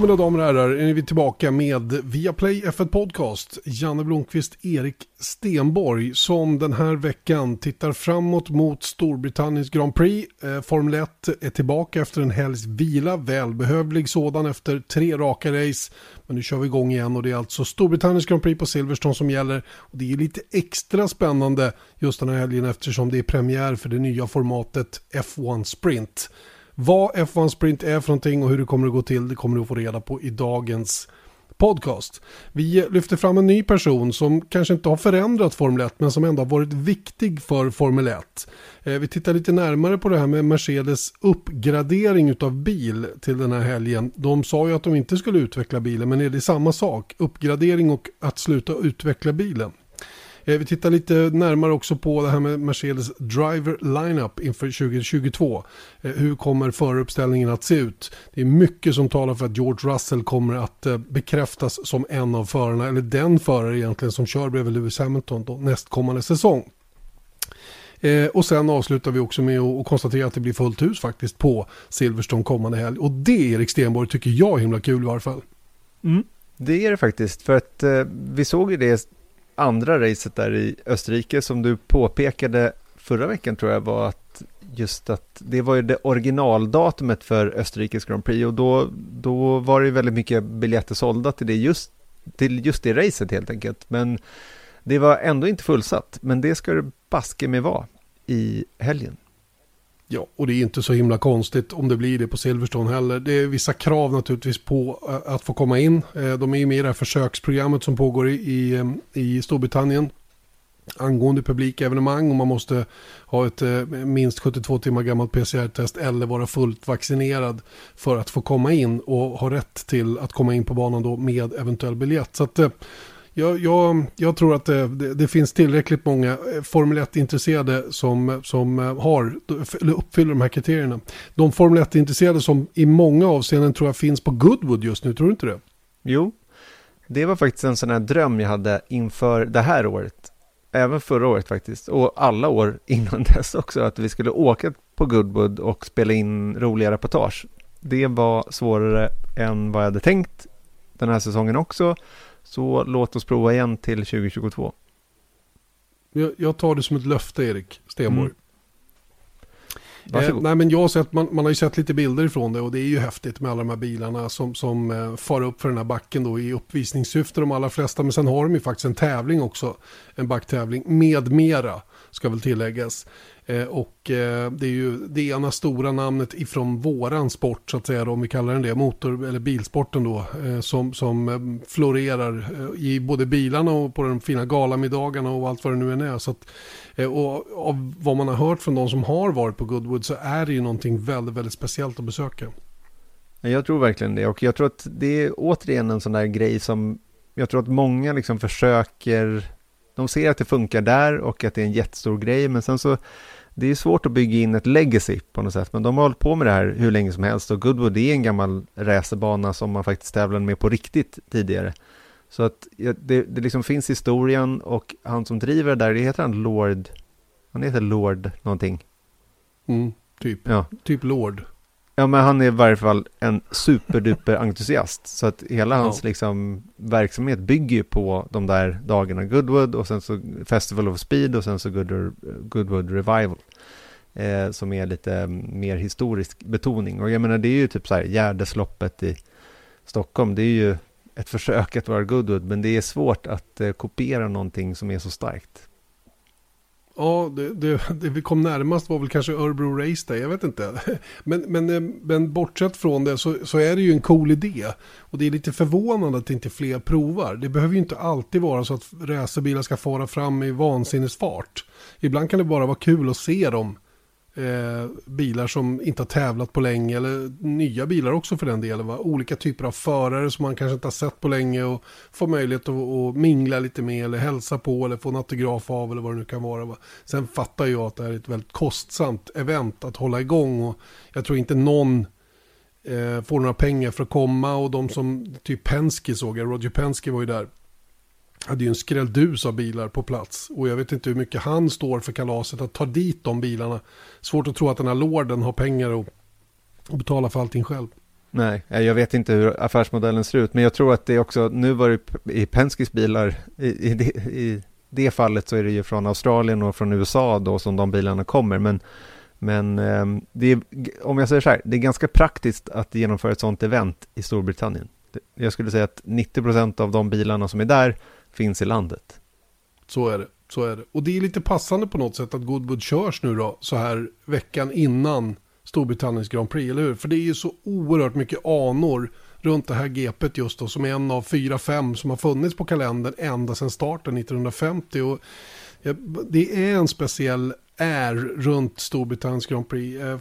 Mina damer och herrar är vi tillbaka med Viaplay F1 Podcast. Janne Blomqvist, Erik Stenborg som den här veckan tittar framåt mot Storbritanniens Grand Prix. Eh, Formel 1 är tillbaka efter en helgs vila, välbehövlig sådan efter tre raka race. Men nu kör vi igång igen och det är alltså Storbritanniens Grand Prix på Silverstone som gäller. Och det är lite extra spännande just den här helgen eftersom det är premiär för det nya formatet F1 Sprint. Vad F1 Sprint är för någonting och hur det kommer att gå till det kommer du att få reda på i dagens podcast. Vi lyfter fram en ny person som kanske inte har förändrat Formel 1 men som ändå har varit viktig för Formel 1. Eh, vi tittar lite närmare på det här med Mercedes uppgradering av bil till den här helgen. De sa ju att de inte skulle utveckla bilen men är det samma sak? Uppgradering och att sluta utveckla bilen. Eh, vi tittar lite närmare också på det här med Mercedes Driver Lineup inför 2022. Eh, hur kommer föruppställningen att se ut? Det är mycket som talar för att George Russell kommer att eh, bekräftas som en av förarna, eller den förare egentligen som kör bredvid Lewis Hamilton då, nästkommande säsong. Eh, och sen avslutar vi också med att konstatera att det blir fullt hus faktiskt på Silverstone kommande helg. Och det Erik Stenborg tycker jag är himla kul i varje fall. Mm. Det är det faktiskt, för att eh, vi såg ju det andra racet där i Österrike som du påpekade förra veckan tror jag var att just att det var ju det originaldatumet för Österrikes Grand Prix och då, då var det ju väldigt mycket biljetter sålda till det just, till just det racet helt enkelt. Men det var ändå inte fullsatt, men det ska det baske med vara i helgen. Ja, och det är inte så himla konstigt om det blir det på Silverstone heller. Det är vissa krav naturligtvis på eh, att få komma in. Eh, de är ju med i det här försöksprogrammet som pågår i, i eh, Storbritannien angående publikevenemang och man måste ha ett minst 72 timmar gammalt PCR-test eller vara fullt vaccinerad för att få komma in och ha rätt till att komma in på banan då med eventuell biljett. Så att jag, jag, jag tror att det, det, det, finns tillräckligt många eh, Formel 1-intresserade som, som eh, har, uppfyller de här kriterierna. De Formel 1-intresserade som i många avseenden tror jag finns på Goodwood just nu, tror du inte det? Jo, det var faktiskt en sån här dröm jag hade inför det här året. Även förra året faktiskt, och alla år innan dess också, att vi skulle åka på Goodwood och spela in roliga reportage. Det var svårare än vad jag hade tänkt den här säsongen också. Så låt oss prova igen till 2022. Jag, jag tar det som ett löfte Erik Stenborg. Mm. Eh, nej men jag har sett, man, man, har ju sett lite bilder ifrån det och det är ju häftigt med alla de här bilarna som, som eh, far upp för den här backen då i uppvisningssyfte de allra flesta. Men sen har de ju faktiskt en tävling också, en backtävling med mera ska väl tilläggas. Eh, och eh, det är ju det ena stora namnet ifrån våran sport så att säga, då, om vi kallar den det, motor eller bilsporten då, eh, som, som eh, florerar eh, i både bilarna och på de fina galamiddagarna och allt vad det nu än är. Så att, eh, och av vad man har hört från de som har varit på Goodwood så är det ju någonting väldigt, väldigt speciellt att besöka. Jag tror verkligen det och jag tror att det är återigen en sån där grej som jag tror att många liksom försöker, de ser att det funkar där och att det är en jättestor grej men sen så det är svårt att bygga in ett legacy på något sätt, men de har hållit på med det här hur länge som helst och Goodwood är en gammal racerbana som man faktiskt tävlade med på riktigt tidigare. Så att det, det liksom finns historien och han som driver det där, det heter han Lord, han heter Lord någonting. Mm, typ, ja. typ Lord. Ja, men han är i varje fall en superduper entusiast. Så att hela hans ja. liksom, verksamhet bygger ju på de där dagarna Goodwood och sen så Festival of Speed och sen så Goodwood, Goodwood Revival. Eh, som är lite mer historisk betoning. Och jag menar det är ju typ så här Gärdesloppet i Stockholm. Det är ju ett försök att vara Goodwood men det är svårt att eh, kopiera någonting som är så starkt. Ja, det, det, det, vi kom närmast var väl kanske Örebro Race Day, jag vet inte. Men, men, eh, men bortsett från det så, så är det ju en cool idé. Och det är lite förvånande att inte fler provar. Det behöver ju inte alltid vara så att racerbilar ska fara fram i vansinnesfart. Ibland kan det bara vara kul att se dem eh, bilar som inte har tävlat på länge eller nya bilar också för den delen. Va? Olika typer av förare som man kanske inte har sett på länge och får möjlighet att, att mingla lite med eller hälsa på eller få en autograf av eller vad det nu kan vara. Va? Sen fattar jag att det här är ett väldigt kostsamt event att hålla igång och jag tror inte någon eh, får några pengar för att komma och de som, typ Penske såg jag, Roger Penske var ju där hade ju en skrälldus av bilar på plats. Och jag vet inte hur mycket han står för kalaset att ta dit de bilarna. Svårt att tro att den här lorden har pengar att, att betala för allting själv. Nej, eh, jag vet inte hur affärsmodellen ser ut, men jag tror att det också, nu var det i Penskes bilar, i, i, det, i det fallet så är det ju från Australien och från USA då som de bilarna kommer, men, men ehm, det är, om jag säger så här, det är ganska praktiskt att genomföra ett sånt event i Storbritannien. Jag skulle säga att 90% av de bilarna som är där finns i landet. Så är det. Så är det. Och det är lite passande på något sätt att Goodwood körs nu då så här veckan innan Storbritanniens Grand Prix, eller hur? För det är ju så oerhört mycket anor runt det här gepet just då som är en av fyra, fem som har funnits på kalendern ända sedan starten 1950. Och det är en speciell är runt Storbritanniens Grand Prix. Eh,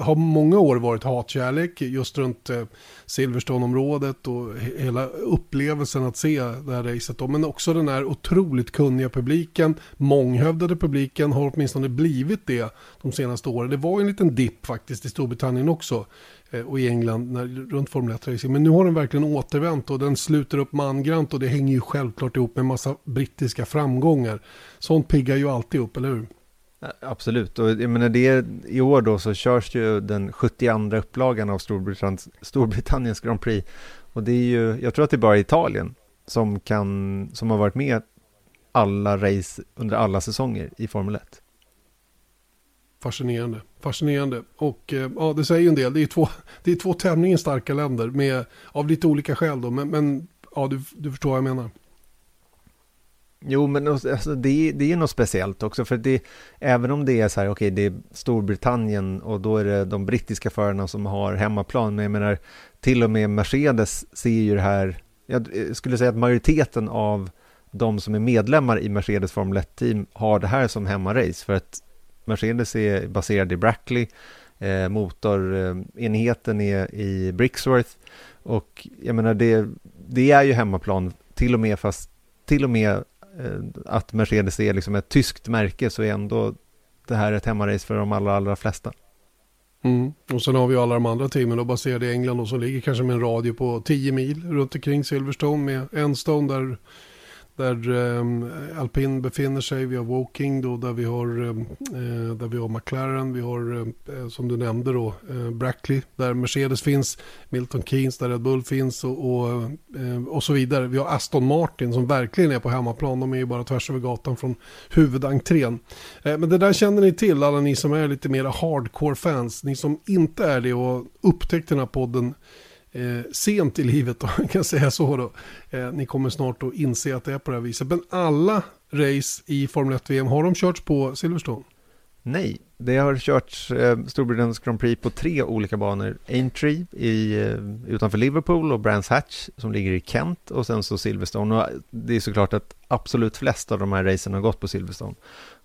har många år varit hatkärlek just runt eh, Silverstone-området och hela upplevelsen att se det här racet. Då. Men också den här otroligt kunniga publiken, månghövdade publiken har åtminstone blivit det de senaste åren. Det var en liten dipp faktiskt i Storbritannien också eh, och i England när, runt Formel 1-racing. Men nu har den verkligen återvänt och den sluter upp mangrant och det hänger ju självklart ihop med massa brittiska framgångar. Sånt piggar ju alltid upp, eller hur? Absolut, och jag menar det, i år då så körs ju den 72 upplagan av Storbritanniens, Storbritanniens Grand Prix. Och det är ju, jag tror att det är bara Italien som, kan, som har varit med alla race under alla säsonger i Formel 1. Fascinerande, fascinerande. Och eh, ja, det säger ju en del. Det är två, det är två tämligen starka länder med, av lite olika skäl då. Men, men ja, du, du förstår vad jag menar. Jo, men alltså, det, det är något speciellt också, för det, även om det är så här, okej, okay, det är Storbritannien och då är det de brittiska förarna som har hemmaplan, men jag menar, till och med Mercedes ser ju det här, jag eh, skulle säga att majoriteten av de som är medlemmar i Mercedes Formel 1-team har det här som hemmarace, för att Mercedes är baserad i Brackley, eh, motorenheten är i Brixworth, och jag menar, det, det är ju hemmaplan, till och med fast till och med Eh, att Mercedes är liksom ett tyskt märke så är ändå det här ett hemmarace för de allra, allra flesta. Mm. Och sen har vi alla de andra teamen då baserade i England och som ligger kanske med en radie på 10 mil runt omkring Silverstone med Enstone där där eh, Alpin befinner sig. Vi har Woking då där vi har, ehm, eh, där vi har McLaren. Vi har ehm, eh, som du nämnde då eh, Brackley där Mercedes finns. Milton Keynes där Red Bull finns och, och, eh, och, så vidare. Vi har Aston Martin som verkligen är på hemmaplan. De är ju bara tvärs över gatan från huvudentrén. Eh, men det där känner ni till alla ni som är lite mer hardcore fans. Ni som inte är det och upptäckte den här podden eh, sent i livet, då, kan säga så då. Eh, ni kommer snart att inse att det är på det här viset. Men alla race i Formel 1-VM, har de körts på Silverstone? Nej, det har körts eh, Storbritanniens Grand Prix på tre olika banor. Aintree i, eh, utanför Liverpool och Brands Hatch som ligger i Kent och sen så Silverstone. Och eh, det är såklart att absolut flest av de här racen har gått på Silverstone.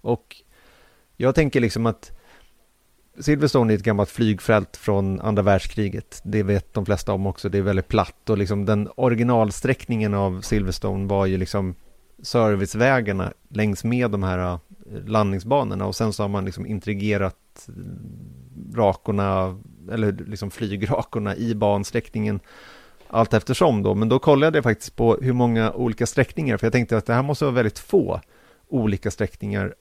Och jag tänker liksom att Silverstone är ett gammalt flygfält från andra världskriget. Det vet de flesta om också. Det är väldigt platt och liksom den originalsträckningen av Silverstone var ju liksom servicevägarna längs med de här eh, landningsbanorna och sen så har man liksom intrigerat mm, rakorna eller liksom flygrakorna i bansträckningen allt eftersom då. Men då kollade jag faktiskt på hur många olika sträckningar för jag tänkte att det här måste vara väldigt få olika sträckningar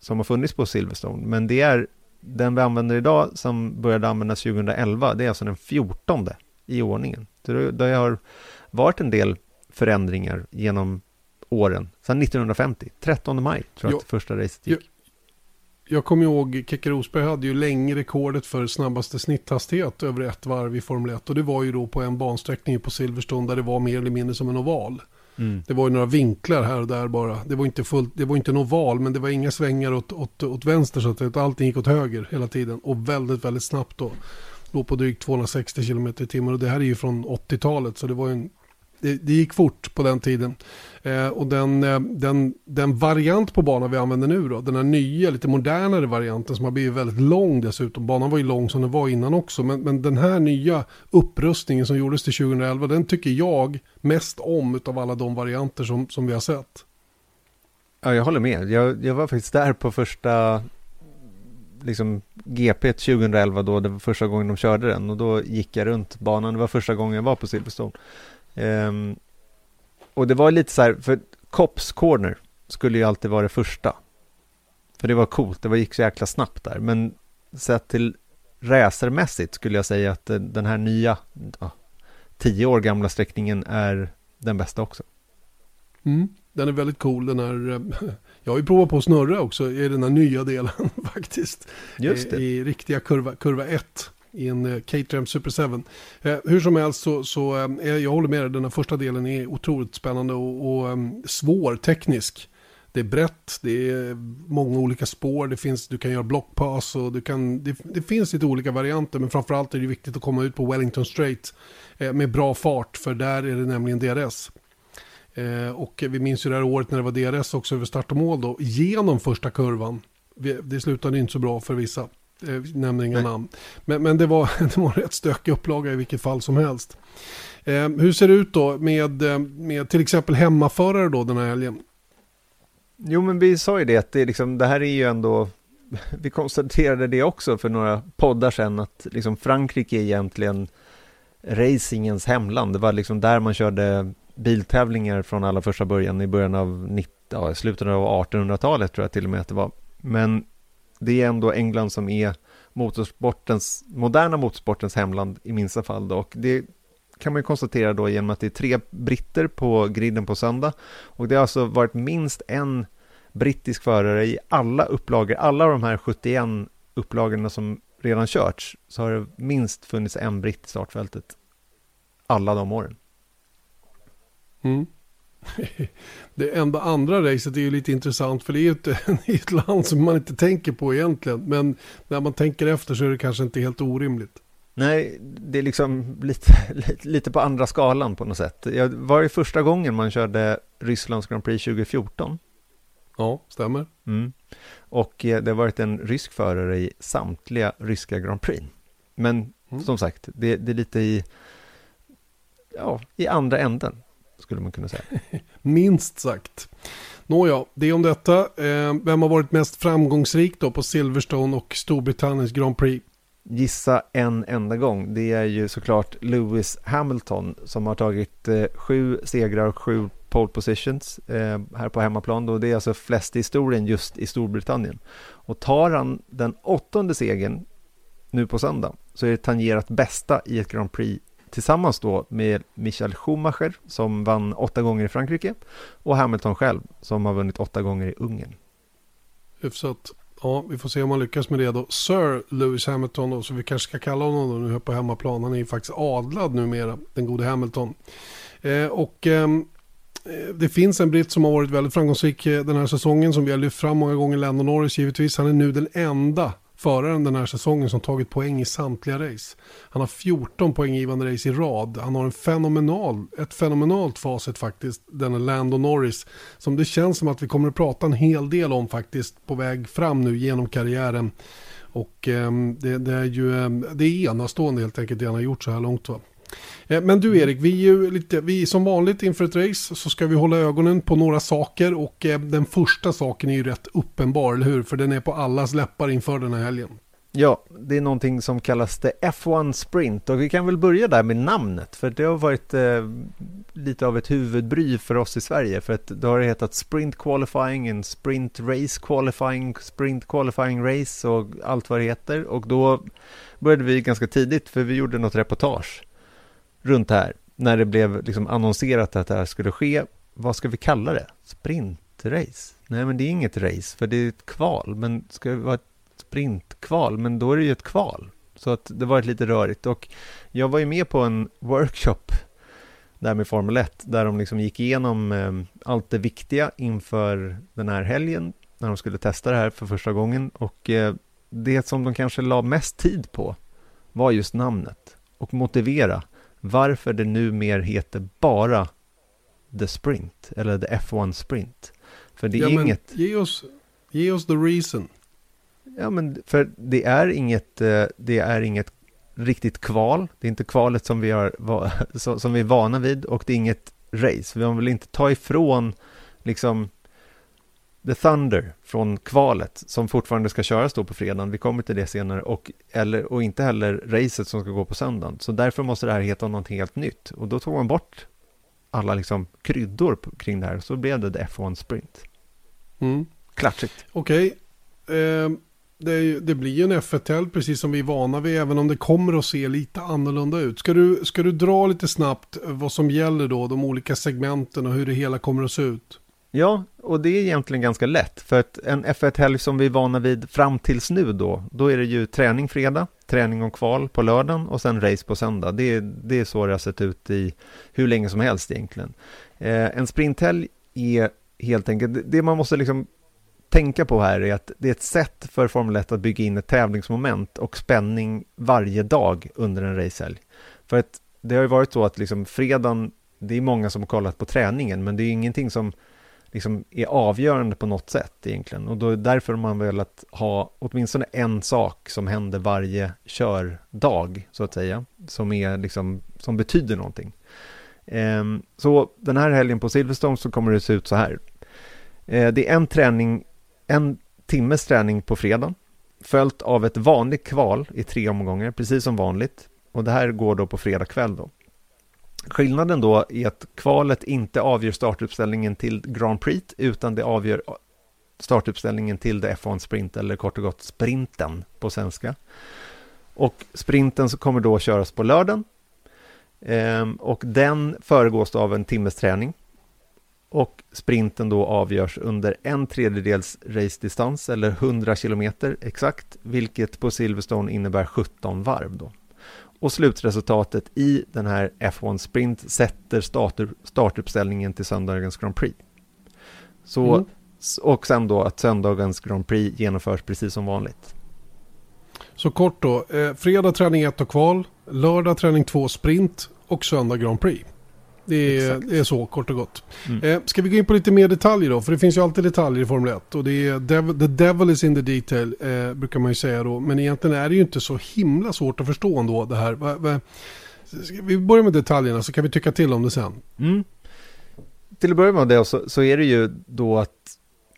som har funnits på Silverstone. Men det är den vi använder idag som började användas 2011, det är alltså den 14 i ordningen. Så det har varit en del förändringar genom åren, sedan 1950, 13 maj tror jag jo, att första racet gick. Jag, jag kommer ihåg, Keke Rosberg hade ju länge rekordet för snabbaste snitthastighet över ett varv i Formel 1 och det var ju då på en bansträckning på Silverstone där det var mer eller mindre som en oval. Mm. Det var ju några vinklar här och där bara. Det var inte, fullt, det var inte en oval men det var inga svängar åt, åt, åt vänster så att allting gick åt höger hela tiden. Och väldigt, väldigt snabbt då. Låg på drygt 260 km i timmen och det här är ju från 80-talet så det var en det, det, gick fort på den tiden. Eh, och den, eh, den, den variant på banan vi använder nu då, den här nya, lite modernare varianten som har blivit väldigt lång dessutom. Banan var ju lång som den var innan också, men, men den här nya upprustningen som gjordes till 2011, den tycker jag mest om av alla de varianter som, som vi har sett. Ja, jag håller med. Jag, jag var faktiskt där på första liksom GP 2011 då, det var första gången de körde den och då gick jag runt banan. Det var första gången jag var på Silverstone. Um, och det var lite så här, för Cops Corner skulle ju alltid vara det första. För det var coolt, det var, gick så jäkla snabbt där. Men sett till racermässigt skulle jag säga att den här nya, ja, tio år gamla sträckningen är den bästa också. Mm, den är väldigt cool, den här, eh, jag har ju provat på att snurra också i den här nya delen faktiskt. Just det. I, i riktiga kurva, kurva 1 i en eh, uh, Caterham Super 7. Eh, hur som helst så, så eh, jag håller med dig, den här första delen är otroligt spännande och, och um, svår teknisk. Det är brett, det är många olika spår, det finns, du kan göra blockpass och du kan, det, det finns lite olika varianter men framförallt är det viktigt att komma ut på Wellington Straight eh, med bra fart för där är det nämligen DRS. Eh, och vi minns ju det här året när det var DRS också över start och mål då, genom första kurvan. Det slutade inte så bra för vissa, eh, nämner inga namn. Men, men det, var, det var en rätt stökig upplaga i vilket fall som helst. Eh, hur ser det ut då med, eh, med till exempel hemmaförare då den här helgen? Jo, men vi sa ju det att det, liksom, det här är ju ändå, vi konstaterade det också för några poddar sedan, att liksom Frankrike är egentligen racingens hemland. Det var liksom där man körde biltävlingar från allra första början i början av 90, ja, slutet av 1800-talet tror jag till och med att det var. Men det är ändå England som är motorsportens, moderna motorsportens hemland i minsta fall då. Och det kan man ju konstatera då genom att det är tre britter på griden på söndag. Och det har alltså varit minst en brittisk förare i alla upplagor, alla de här 71 upplagorna som redan körts, så har det minst funnits en britt i startfältet alla de åren. Mm. Det enda andra racet är ju lite intressant för det är ju ett, ett land som man inte tänker på egentligen. Men när man tänker efter så är det kanske inte helt orimligt. Nej, det är liksom lite, lite på andra skalan på något sätt. Jag var det första gången man körde Rysslands Grand Prix 2014. Ja, stämmer. Mm. Och eh, det har varit en rysk förare i samtliga ryska Grand Prix. Men mm. som sagt, det, det, är lite i, ja, i andra änden, skulle man kunna säga. Minst sagt. Nåja, det är om detta. Eh, vem har varit mest framgångsrik då på Silverstone och Storbritanniens Grand Prix? gissa en enda gång. Det är ju såklart Lewis Hamilton som har tagit eh, sju segrar och sju pole positions eh, här på hemmaplan. Det är alltså flest i historien just i Storbritannien. Och tar han den åttonde segern nu på söndag så är det tangerat bästa i ett Grand Prix tillsammans då med Michael Schumacher som vann åtta gånger i Frankrike och Hamilton själv som har vunnit åtta gånger i Ungern. Hyfsat. Ja, vi får se om han lyckas med det då. Sir Lewis Hamilton då, så vi kanske ska kalla honom då nu här på hemmaplan. Han är ju faktiskt adlad numera, den gode Hamilton. Eh, och ehm, eh, det finns en britt som har varit väldigt framgångsrik eh, den här säsongen som vi har lyft fram många gånger, Lennon Norris givetvis. Han är nu den enda föraren den här säsongen som tagit poäng i samtliga race. Han har 14 poänggivande race i rad. Han har en fenomenal, ett fenomenalt facit faktiskt, denna Lando Norris. Som det känns som att vi kommer att prata en hel del om faktiskt på väg fram nu genom karriären. Och eh, det, det, är ju eh, det är enastående helt enkelt det han har gjort så här långt. Va? Eh, men du Erik, vi, är ju lite, vi som vanligt inför ett race så ska vi hålla ögonen på några saker och eh, den första saken är ju rätt uppenbar, eller hur? För den är på allas läppar inför den här helgen. Ja, det är någonting som kallas det F1 Sprint och vi kan väl börja där med namnet för det har varit eh, lite av ett huvudbry för oss i Sverige för att det har hetat Sprint Qualifying, en Sprint Race Qualifying, Sprint Qualifying Race och allt vad det heter och då började vi ganska tidigt för vi gjorde något reportage runt det här. När det blev liksom annonserat att det här skulle ske. Vad ska vi kalla det? Sprintrace? Nej, men det är inget race, för det är ett kval. Men ska det vara ett sprintkval? Men då är det ju ett kval. Så att det var lite rörigt. Och jag var ju med på en workshop där med Formel 1, där de liksom gick igenom eh, allt det viktiga inför den här helgen, när de skulle testa det här för första gången. Och eh, det som de kanske la mest tid på var just namnet och motivera varför det nu mer heter bara The Sprint eller The F1 Sprint. För det är ja, inget... Ge oss, ge oss the reason. Ja, men för det är inget, eh, det är inget riktigt kval. Det är inte kvalet som vi, har, som vi är vana vid och det är inget race. Vi vill inte ta ifrån liksom The Thunder från kvalet som fortfarande ska köras då på fredagen. Vi kommer till det senare och, eller, och inte heller racet som ska gå på söndagen. Så därför måste det här heta någonting helt nytt och då tog man bort alla liksom kryddor kring det här så blev det The F1 Sprint. Mm. Klatschigt. Okej. Okay. Eh, det, det blir ju en F1-helg precis som vi är vana vid, även om det kommer att se lite annorlunda ut. Ska du, ska du dra lite snabbt vad som gäller då, de olika segmenten och hur det hela kommer att se ut? Ja, och det är egentligen ganska lätt, för att en F1-helg som vi är vana vid fram tills nu då, då är det ju träning fredag, träning och kval på lördagen och sen race på söndag. Det är, det är så det har sett ut i hur länge som helst egentligen. Eh, en sprinthelg är helt enkelt, det man måste liksom tänka på här är att det är ett sätt för Formel 1 att bygga in ett tävlingsmoment och spänning varje dag under en racehelg. För att det har ju varit så att liksom fredagen, det är många som har kollat på träningen, men det är ingenting som liksom är avgörande på något sätt egentligen. Och då är det därför man velat ha åtminstone en sak som händer varje kördag, så att säga, som, är liksom, som betyder någonting. Ehm, så den här helgen på Silverstone så kommer det se ut så här. Ehm, det är en träning, en timmes träning på fredag, följt av ett vanligt kval i tre omgångar, precis som vanligt. Och det här går då på fredag kväll då. Skillnaden då är att kvalet inte avgör startuppställningen till Grand Prix, utan det avgör startuppställningen till The F1 Sprint, eller kort och gott sprinten på svenska. Och sprinten så kommer då köras på lördagen. Ehm, och den föregås av en timmes träning. Och sprinten då avgörs under en tredjedels race-distans, eller 100 kilometer exakt, vilket på Silverstone innebär 17 varv då och slutresultatet i den här F1 Sprint sätter startuppställningen till söndagens Grand Prix. Så, mm. Och sen då att söndagens Grand Prix genomförs precis som vanligt. Så kort då, eh, fredag träning 1 och kval, lördag träning 2 sprint och söndag Grand Prix. Det är, det är, så kort och gott. Mm. Eh, ska vi gå in på lite mer detaljer då? För det finns ju alltid detaljer i Formel 1. Och det är dev, the devil is in the detail eh, brukar man ju säga då. Men egentligen är det ju inte så himla svårt att förstå ändå det här. Va, va, vi börjar med detaljerna så kan vi tycka till om det sen. Mm. Till att börja med det så, så är det ju då att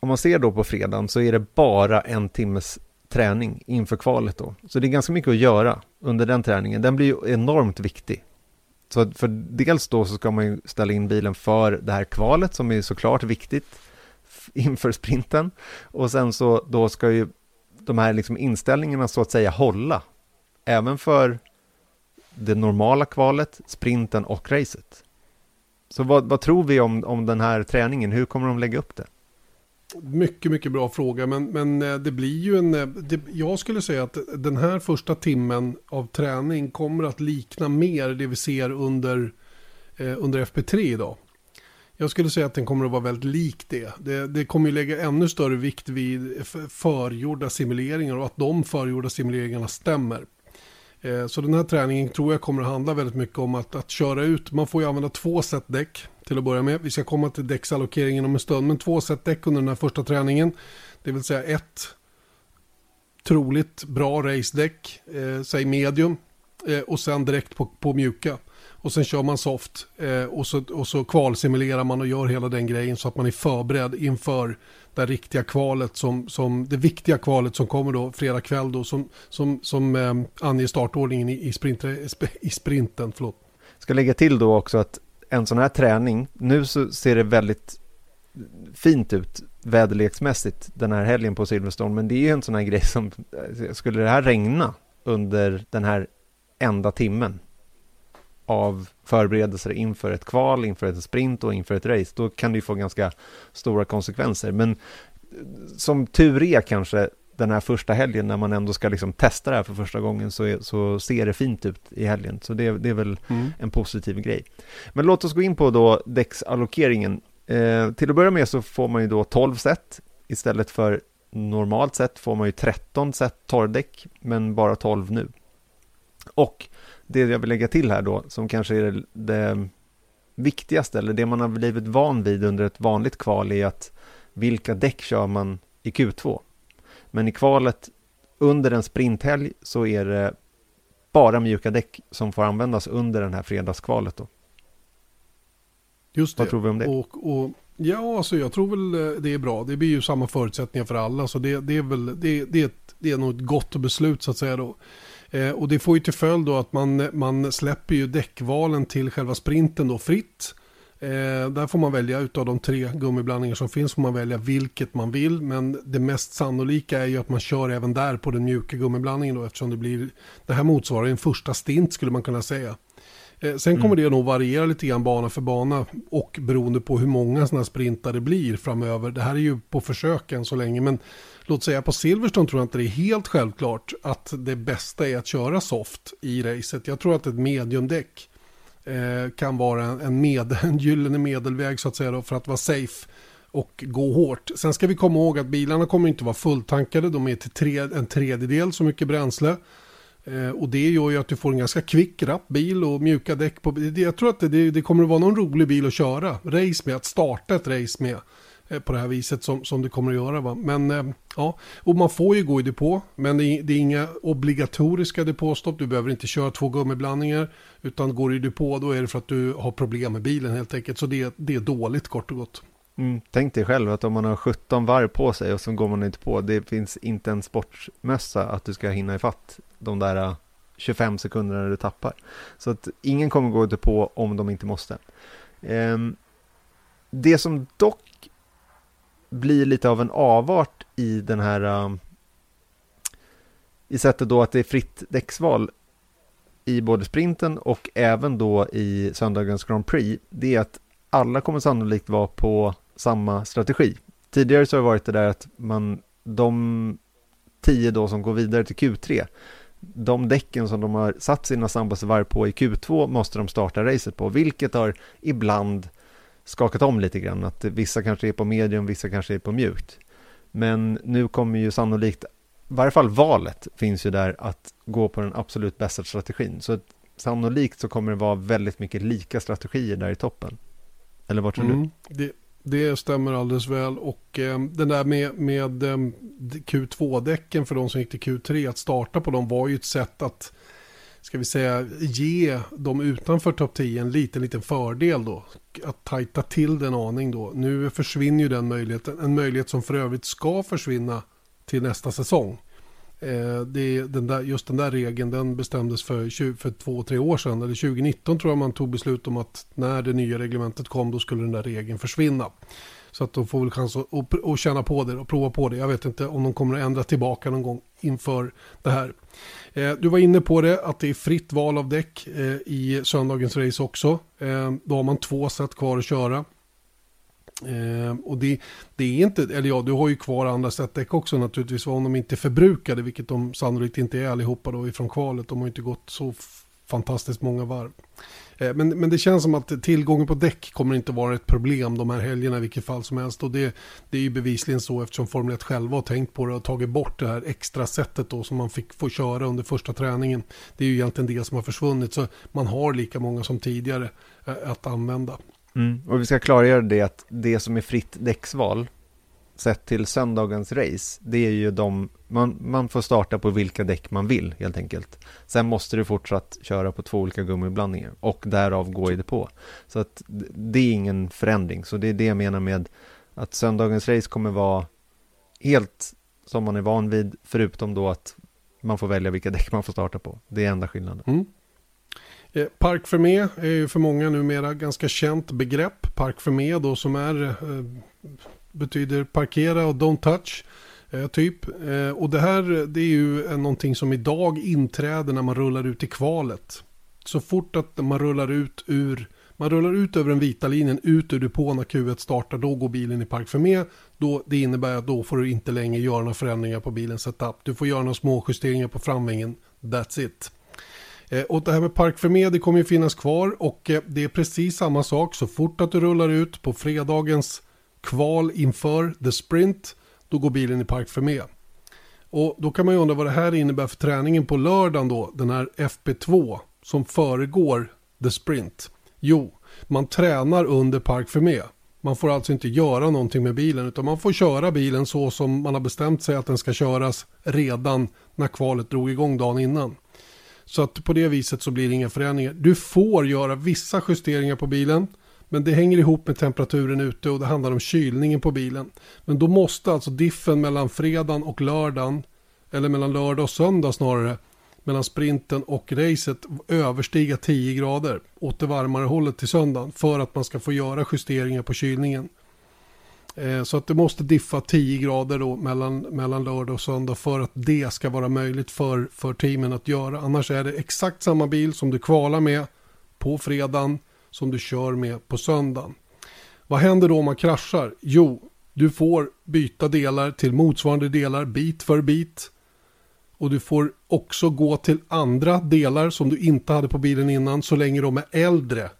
om man ser då på fredagen så är det bara en timmes träning inför kvalet då. Så det är ganska mycket att göra under den träningen. Den blir ju enormt viktig. Så för dels då så ska man ju ställa in bilen för det här kvalet som är såklart viktigt inför sprinten. Och sen så då ska ju de här liksom inställningarna så att säga hålla. Även för det normala kvalet, sprinten och racet. Så vad, vad tror vi om, om den här träningen? Hur kommer de lägga upp det? Mycket, mycket bra fråga. Men, men eh, det blir ju en... Eh, det, jag skulle säga att den här första timmen av träning kommer att likna mer det vi ser under, eh, under FP3 idag. Jag skulle säga att den kommer att vara väldigt lik det. Det, det kommer ju lägga ännu större vikt vid förgjorda simuleringar och att de förgjorda simuleringarna stämmer. Eh, så den här träningen tror jag kommer att handla väldigt mycket om att, att köra ut. Man får ju använda två set däck till att börja med. Vi ska komma till däcksallokeringen om en stund. Men två set däck under den här första träningen. Det vill säga ett troligt bra race-däck, eh, säg medium. Eh, och sen direkt på, på mjuka. Och sen kör man soft eh, och, så, och så kvalsimulerar man och gör hela den grejen så att man är förberedd inför det riktiga kvalet som, som det viktiga kvalet som kommer då fredag kväll då som, som, som eh, anger startordningen i, i, sprint, i sprinten. Förlåt. Ska lägga till då också att en sån här träning, nu så ser det väldigt fint ut väderleksmässigt den här helgen på Silverstone, men det är ju en sån här grej som, eh, skulle det här regna under den här enda timmen av förberedelser inför ett kval, inför ett sprint och inför ett race, då kan det ju få ganska stora konsekvenser. Men som tur är kanske den här första helgen när man ändå ska liksom testa det här för första gången så, är, så ser det fint ut i helgen. Så det, det är väl mm. en positiv grej. Men låt oss gå in på då däcksallokeringen. Eh, till att börja med så får man ju då 12 set istället för normalt sett får man ju 13 set torrdäck men bara 12 nu. Och det jag vill lägga till här då, som kanske är det, det viktigaste, eller det man har blivit van vid under ett vanligt kval, är att vilka däck kör man i Q2? Men i kvalet under en sprinthelg så är det bara mjuka däck som får användas under den här fredagskvalet då. Just det. Vad tror vi om det? Och, och, ja, alltså jag tror väl eh, det är bra. Det blir ju samma förutsättningar för alla. Så det, det är väl det, det, det är nog ett gott beslut så att säga då. Eh, och det får ju till följd då att man, man släpper ju däckvalen till själva sprinten då fritt. Eh, där får man välja utav de tre gummiblandningar som finns får man välja vilket man vill. Men det mest sannolika är ju att man kör även där på den mjuka gummiblandningen då eftersom det blir det här motsvarar en första stint skulle man kunna säga. Eh, sen kommer mm. det nog variera lite grann bana för bana och beroende på hur många sådana sprintar det blir framöver. Det här är ju på försök än så länge men låt säga på Silverstone tror jag inte det är helt självklart att det bästa är att köra soft i racet. Jag tror att ett mediumdäck eh, kan vara en, med, en gyllene medelväg så att säga då, för att vara safe och gå hårt. Sen ska vi komma ihåg att bilarna kommer inte vara fulltankade. De är till tre, en tredjedel så mycket bränsle. Eh, och det gör ju att du får en ganska kvick, rapp bil och mjuka däck på. Jag tror att det, det kommer att vara någon rolig bil att köra. Race med, att starta ett race med. Eh, på det här viset som, som det kommer att göra. Va? Men eh, ja, och man får ju gå i depå. Men det är, det är inga obligatoriska depåstopp. Du behöver inte köra två gummiblandningar. Utan går du i depå då är det för att du har problem med bilen helt enkelt. Så det, det är dåligt kort och gott. Mm, tänk dig själv att om man har 17 varv på sig och så går man inte på. Det finns inte en sportmössa att du ska hinna ifatt de där äh, 25 sekunderna du tappar. Så att ingen kommer gå på om de inte måste. Ehm, det som dock blir lite av en avart i den här äh, i sättet då att det är fritt däcksval i både sprinten och även då i söndagens Grand Prix, det är att alla kommer sannolikt vara på samma strategi. Tidigare så har det varit det där att man, de tio då som går vidare till Q3, de däcken som de har satt sina snabbaste varv på i Q2 måste de starta racet på, vilket har ibland skakat om lite grann, att vissa kanske är på medium, vissa kanske är på mjukt. Men nu kommer ju sannolikt, i varje fall valet finns ju där att gå på den absolut bästa strategin. Så sannolikt så kommer det vara väldigt mycket lika strategier där i toppen. Eller vad tror mm, du? Det, det stämmer alldeles väl och eh, den där med, med eh, Q2-däcken för de som gick till Q3 att starta på dem var ju ett sätt att ska vi säga ge de utanför topp 10 en liten liten fördel då att tajta till den aning då. Nu försvinner ju den möjligheten, en möjlighet som för övrigt ska försvinna till nästa säsong. Eh, det, den där, just den där regeln den bestämdes för, för två, tre år sedan. Eller 2019 tror jag man tog beslut om att när det nya reglementet kom då skulle den där regeln försvinna. Så att de får väl chans att, att, att känna på det och prova på det. Jag vet inte om de kommer att ändra tillbaka någon gång inför det här. Eh, du var inne på det att det är fritt val av däck eh, i söndagens race också. Eh, då har man två sätt kvar att köra. Eh, och det, det, är inte, eller ja, du har ju kvar andra setdäck också naturligtvis, om de inte är förbrukade, vilket de sannolikt inte är allihopa då ifrån kvalet. De har inte gått så fantastiskt många varv. Eh, men, men det känns som att tillgången på däck kommer inte vara ett problem de här helgerna i vilket fall som helst. Och det, det är ju bevisligen så eftersom Formel 1 själva har tänkt på det och tagit bort det här extra sättet då som man fick få köra under första träningen. Det är ju egentligen det som har försvunnit. Så man har lika många som tidigare eh, att använda. Mm. Och vi ska klargöra det att det som är fritt däcksval sett till söndagens race, det är ju de, man, man får starta på vilka däck man vill helt enkelt. Sen måste du fortsatt köra på två olika gummiblandningar och därav gå i depå. Så att det är ingen förändring, så det är det jag menar med att söndagens race kommer vara helt som man är van vid, förutom då att man får välja vilka däck man får starta på. Det är enda skillnaden. Mm. Eh, park Park Fermé är ju för många numera ganska känt begrepp. Park Fermé då som är eh, betyder parkera och don't touch. Eh, typ. Och det här det är ju någonting som idag inträder när man rullar ut i kvalet. Så fort att man rullar ut ur man rullar ut över den vita linjen ut ur depån när Q1 startar. Då går bilen i park för med. Då, det innebär att då får du inte längre göra några förändringar på bilens setup. Du får göra några små justeringar på framvingen. That's it. Eh, och det här med park för med det kommer ju finnas kvar och eh, det är precis samma sak. Så fort att du rullar ut på fredagens kval inför the sprint, då går bilen i park för med. Och då kan man ju undra vad det här innebär för träningen på lördagen då, den här FP2 som föregår the sprint. Jo, man tränar under park för med. Man får alltså inte göra någonting med bilen utan man får köra bilen så som man har bestämt sig att den ska köras redan när kvalet drog igång dagen innan. Så att på det viset så blir det inga förändringar. Du får göra vissa justeringar på bilen men det hänger ihop med temperaturen ute och det handlar om kylningen på bilen. Men då måste alltså diffen mellan fredagen och lördagen, eller mellan lördag och söndag snarare, mellan sprinten och racet överstiga 10 grader åt det varmare hållet till söndagen för att man ska få göra justeringar på kylningen. Eh, så att det måste diffa 10 grader då mellan, mellan lördag och söndag för att det ska vara möjligt för, för teamen att göra. Annars är det exakt samma bil som du kvalar med på fredagen som du kör med på söndagen. Vad händer då om man kraschar? Jo, du får byta delar till motsvarande delar bit för bit. Och du får också gå till andra delar som du inte hade på bilen innan så länge de är äldre.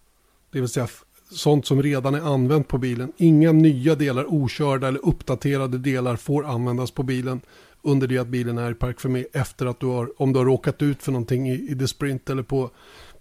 Det vill säga sånt som redan är använt på bilen. Inga nya delar, okörda eller uppdaterade delar får användas på bilen under det att bilen är i park för mig efter att du har, om du har råkat ut för någonting i, i The Sprint eller på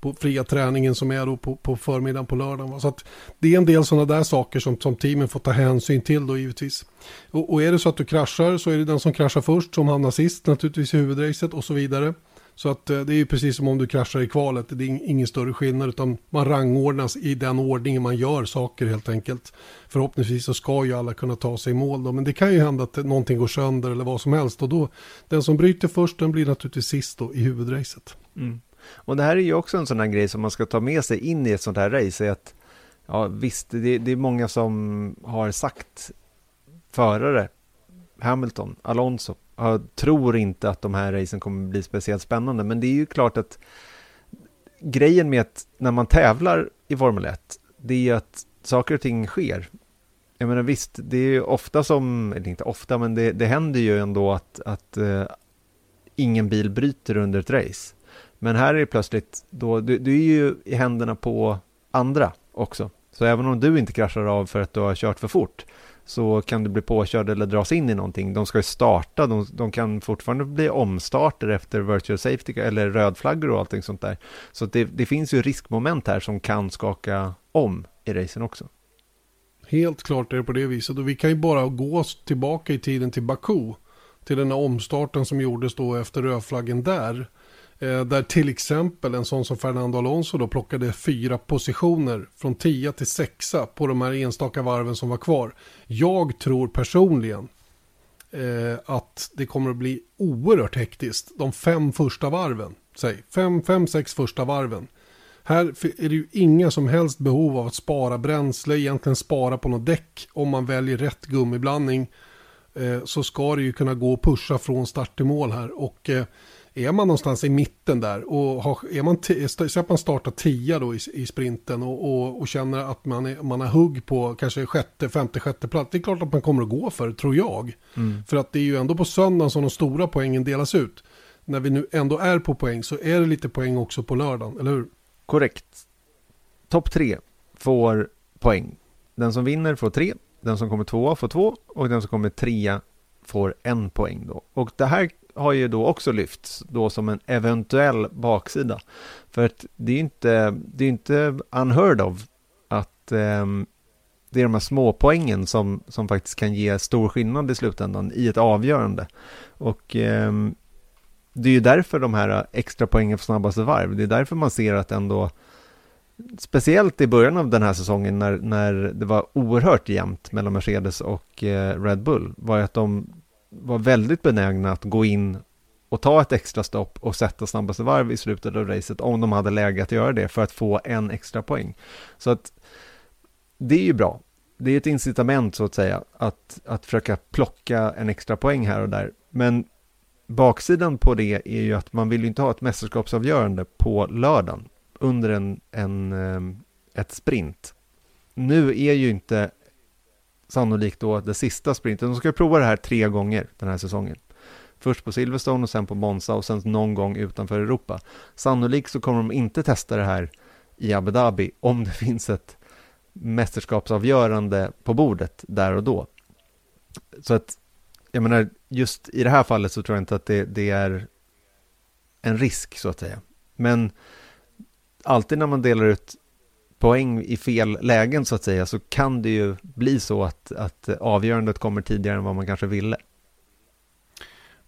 på fria träningen som är då på, på förmiddagen på lördagen. Så att det är en del sådana där saker som, som teamen får ta hänsyn till då givetvis. Och, och är det så att du kraschar så är det den som kraschar först som hamnar sist naturligtvis i huvudracet och så vidare. Så att eh, det är ju precis som om du kraschar i kvalet. Det är ingen större skillnad utan man rangordnas i den ordningen man gör saker helt enkelt. Förhoppningsvis så ska ju alla kunna ta sig i mål då. Men det kan ju hända att någonting går sönder eller vad som helst. Och då, den som bryter först den blir naturligtvis sist då i huvudracet. Mm. Och det här är ju också en sån här grej som man ska ta med sig in i ett sånt här race. Är att, ja, visst, det, det är många som har sagt förare, Hamilton, Alonso, jag tror inte att de här racen kommer bli speciellt spännande. Men det är ju klart att grejen med att när man tävlar i Formel 1, det är att saker och ting sker. Jag menar visst, det är ju ofta som, eller inte ofta, men det, det händer ju ändå att, att uh, ingen bil bryter under ett race. Men här är det plötsligt, då, du, du är ju i händerna på andra också. Så även om du inte kraschar av för att du har kört för fort så kan du bli påkörd eller dras in i någonting. De ska ju starta, de, de kan fortfarande bli omstarter efter virtual safety eller rödflaggor och allting sånt där. Så det, det finns ju riskmoment här som kan skaka om i racen också. Helt klart är det på det viset och vi kan ju bara gå tillbaka i tiden till Baku. Till den här omstarten som gjordes då efter rödflaggen där. Eh, där till exempel en sån som Fernando Alonso då plockade fyra positioner från 10 till 6 på de här enstaka varven som var kvar. Jag tror personligen eh, att det kommer att bli oerhört hektiskt de fem första varven. Säg fem, fem, sex första varven. Här är det ju inga som helst behov av att spara bränsle, egentligen spara på något däck om man väljer rätt gummiblandning. Eh, så ska det ju kunna gå att pusha från start till mål här. Och eh, är man någonstans i mitten där och har, är man, så att man startar tia då i, i sprinten och, och, och, känner att man, är, man har hugg på kanske sjätte, femte, sjätte plats. Det är klart att man kommer att gå för, tror jag. Mm. För att det är ju ändå på söndagen som de stora poängen delas ut. När vi nu ändå är på poäng så är det lite poäng också på lördagen, eller hur? Korrekt. Topp tre får poäng. Den som vinner får tre, den som kommer tvåa får två och den som kommer trea får en poäng då. Och det här har ju då också lyfts då som en eventuell baksida. För att det är inte, det är inte unheard of att eh, det är de här småpoängen som, som faktiskt kan ge stor skillnad i slutändan i ett avgörande. Och eh, det är ju därför de här extra poängen för snabbaste varv, det är därför man ser att ändå Speciellt i början av den här säsongen när, när det var oerhört jämnt mellan Mercedes och eh, Red Bull var ju att de var väldigt benägna att gå in och ta ett extra stopp och sätta snabbaste varv i slutet av racet om de hade läge att göra det för att få en extra poäng. Så att det är ju bra. Det är ett incitament så att säga att, att försöka plocka en extra poäng här och där. Men baksidan på det är ju att man vill ju inte ha ett mästerskapsavgörande på lördagen under en, en, eh, ett sprint. Nu är ju inte sannolikt då det sista sprinten. De ska prova det här tre gånger den här säsongen. Först på Silverstone och sen på Monza och sen någon gång utanför Europa. Sannolikt så kommer de inte testa det här i Abu Dhabi om det finns ett mästerskapsavgörande på bordet där och då. Så att, jag menar, just i det här fallet så tror jag inte att det, det är en risk så att säga. Men alltid när man delar ut poäng i fel lägen så att säga så kan det ju bli så att, att avgörandet kommer tidigare än vad man kanske ville.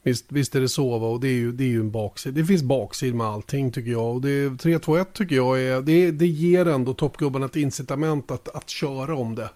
Visst, visst är det så va? och det är ju, det är ju en baksida. Det finns baksid med allting tycker jag. Och det 3-2-1 tycker jag är, det, det ger ändå toppgubbarna ett incitament att, att köra om det.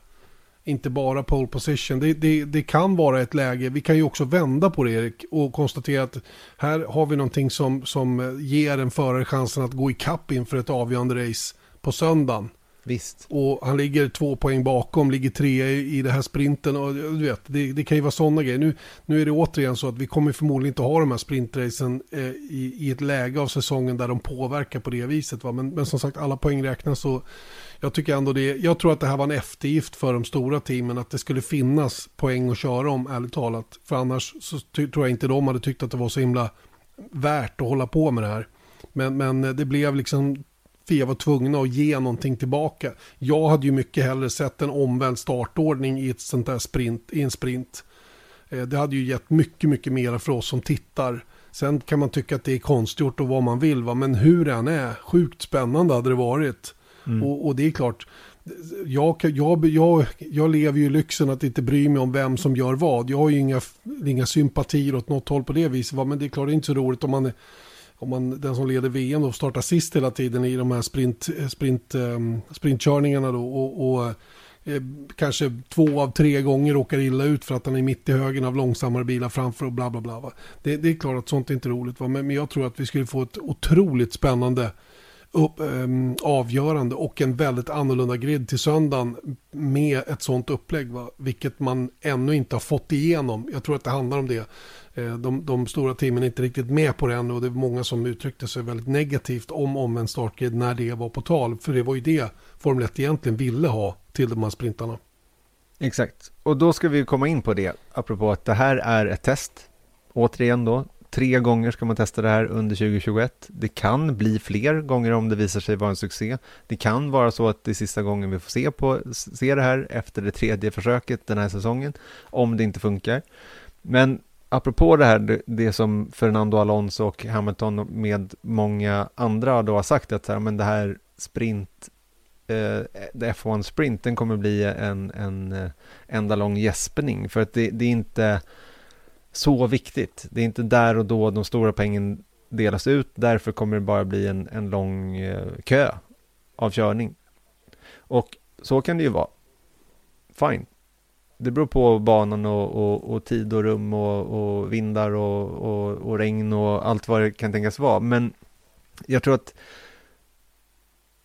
inte bara pole position. Det, det, det, kan vara ett läge, vi kan ju också vända på det Erik och konstatera att här har vi någonting som, som ger en förare chansen att gå i kapp inför ett avgörande race på söndagen. Visst. Och han ligger två poäng bakom, ligger tre i, i det här sprinten. Och du vet, det, det kan ju vara sådana grejer. Nu, nu är det återigen så att vi kommer förmodligen inte ha de här sprintracen eh, i, i ett läge av säsongen där de påverkar på det viset. Va? Men, men som sagt, alla poäng räknas. Och jag tycker ändå det, jag tror att det här var en eftergift för de stora teamen. Att det skulle finnas poäng att köra om, ärligt talat. För annars så tror jag inte de hade tyckt att det var så himla värt att hålla på med det här. Men, men det blev liksom Fia var tvungna att ge någonting tillbaka. Jag hade ju mycket hellre sett en omvänd startordning i ett sånt där sprint, i en sprint. Eh, det hade ju gett mycket, mycket mer för oss som tittar. Sen kan man tycka att det är konstgjort och vad man vill, va? men hur det än är, sjukt spännande hade det varit. Mm. Och, och, det är klart, jag, jag, jag, jag lever ju i lyxen att inte bry mig om vem som gör vad. Jag har ju inga, inga sympatier åt något håll på det viset, va? men det är klart det är inte så roligt om man om man, den som leder VM då startar sist hela tiden i de här sprint, eh, sprint, um, sprintkörningarna då och, och eh, kanske två av tre gånger råkar illa ut för att han är mitt i högen av långsammare bilar framför och bla bla bla. Det, det, är klart att sånt är inte roligt va? Men, men jag tror att vi skulle få ett otroligt spännande upp, um, avgörande och en väldigt annorlunda grid till söndagen med ett sånt upplägg. Va? Vilket man ännu inte har fått igenom. Jag tror att det handlar om det. Eh, de, de, stora teamen är inte riktigt med på det än och det är många som uttryckte sig väldigt negativt om omvänd startgrid när det var på tal. För det var ju det Formel 1 egentligen ville ha till de här sprintarna. Exakt, och då ska vi komma in på det, apropå att det här är ett test. Återigen då, tre gånger ska man testa det här under 2021. Det kan bli fler gånger om det visar sig vara en succé. Det kan vara så att det är sista gången vi får se, på, se det här efter det tredje försöket den här säsongen, om det inte funkar. Men apropå det här, det, det, som Fernando Alonso och Hamilton med många andra då har sagt att så här, men det här sprint, eh, F1-sprinten kommer bli en, en eh, enda lång gäspning för att det, det, är inte så viktigt. Det är inte där och då de stora pengen delas ut, därför kommer det bara bli en, en lång eh, kö av körning. Och så kan det ju vara. Fine, det beror på banan och, och, och tid och rum och, och vindar och, och, regn och allt vad det kan tänkas vara. Men jag tror att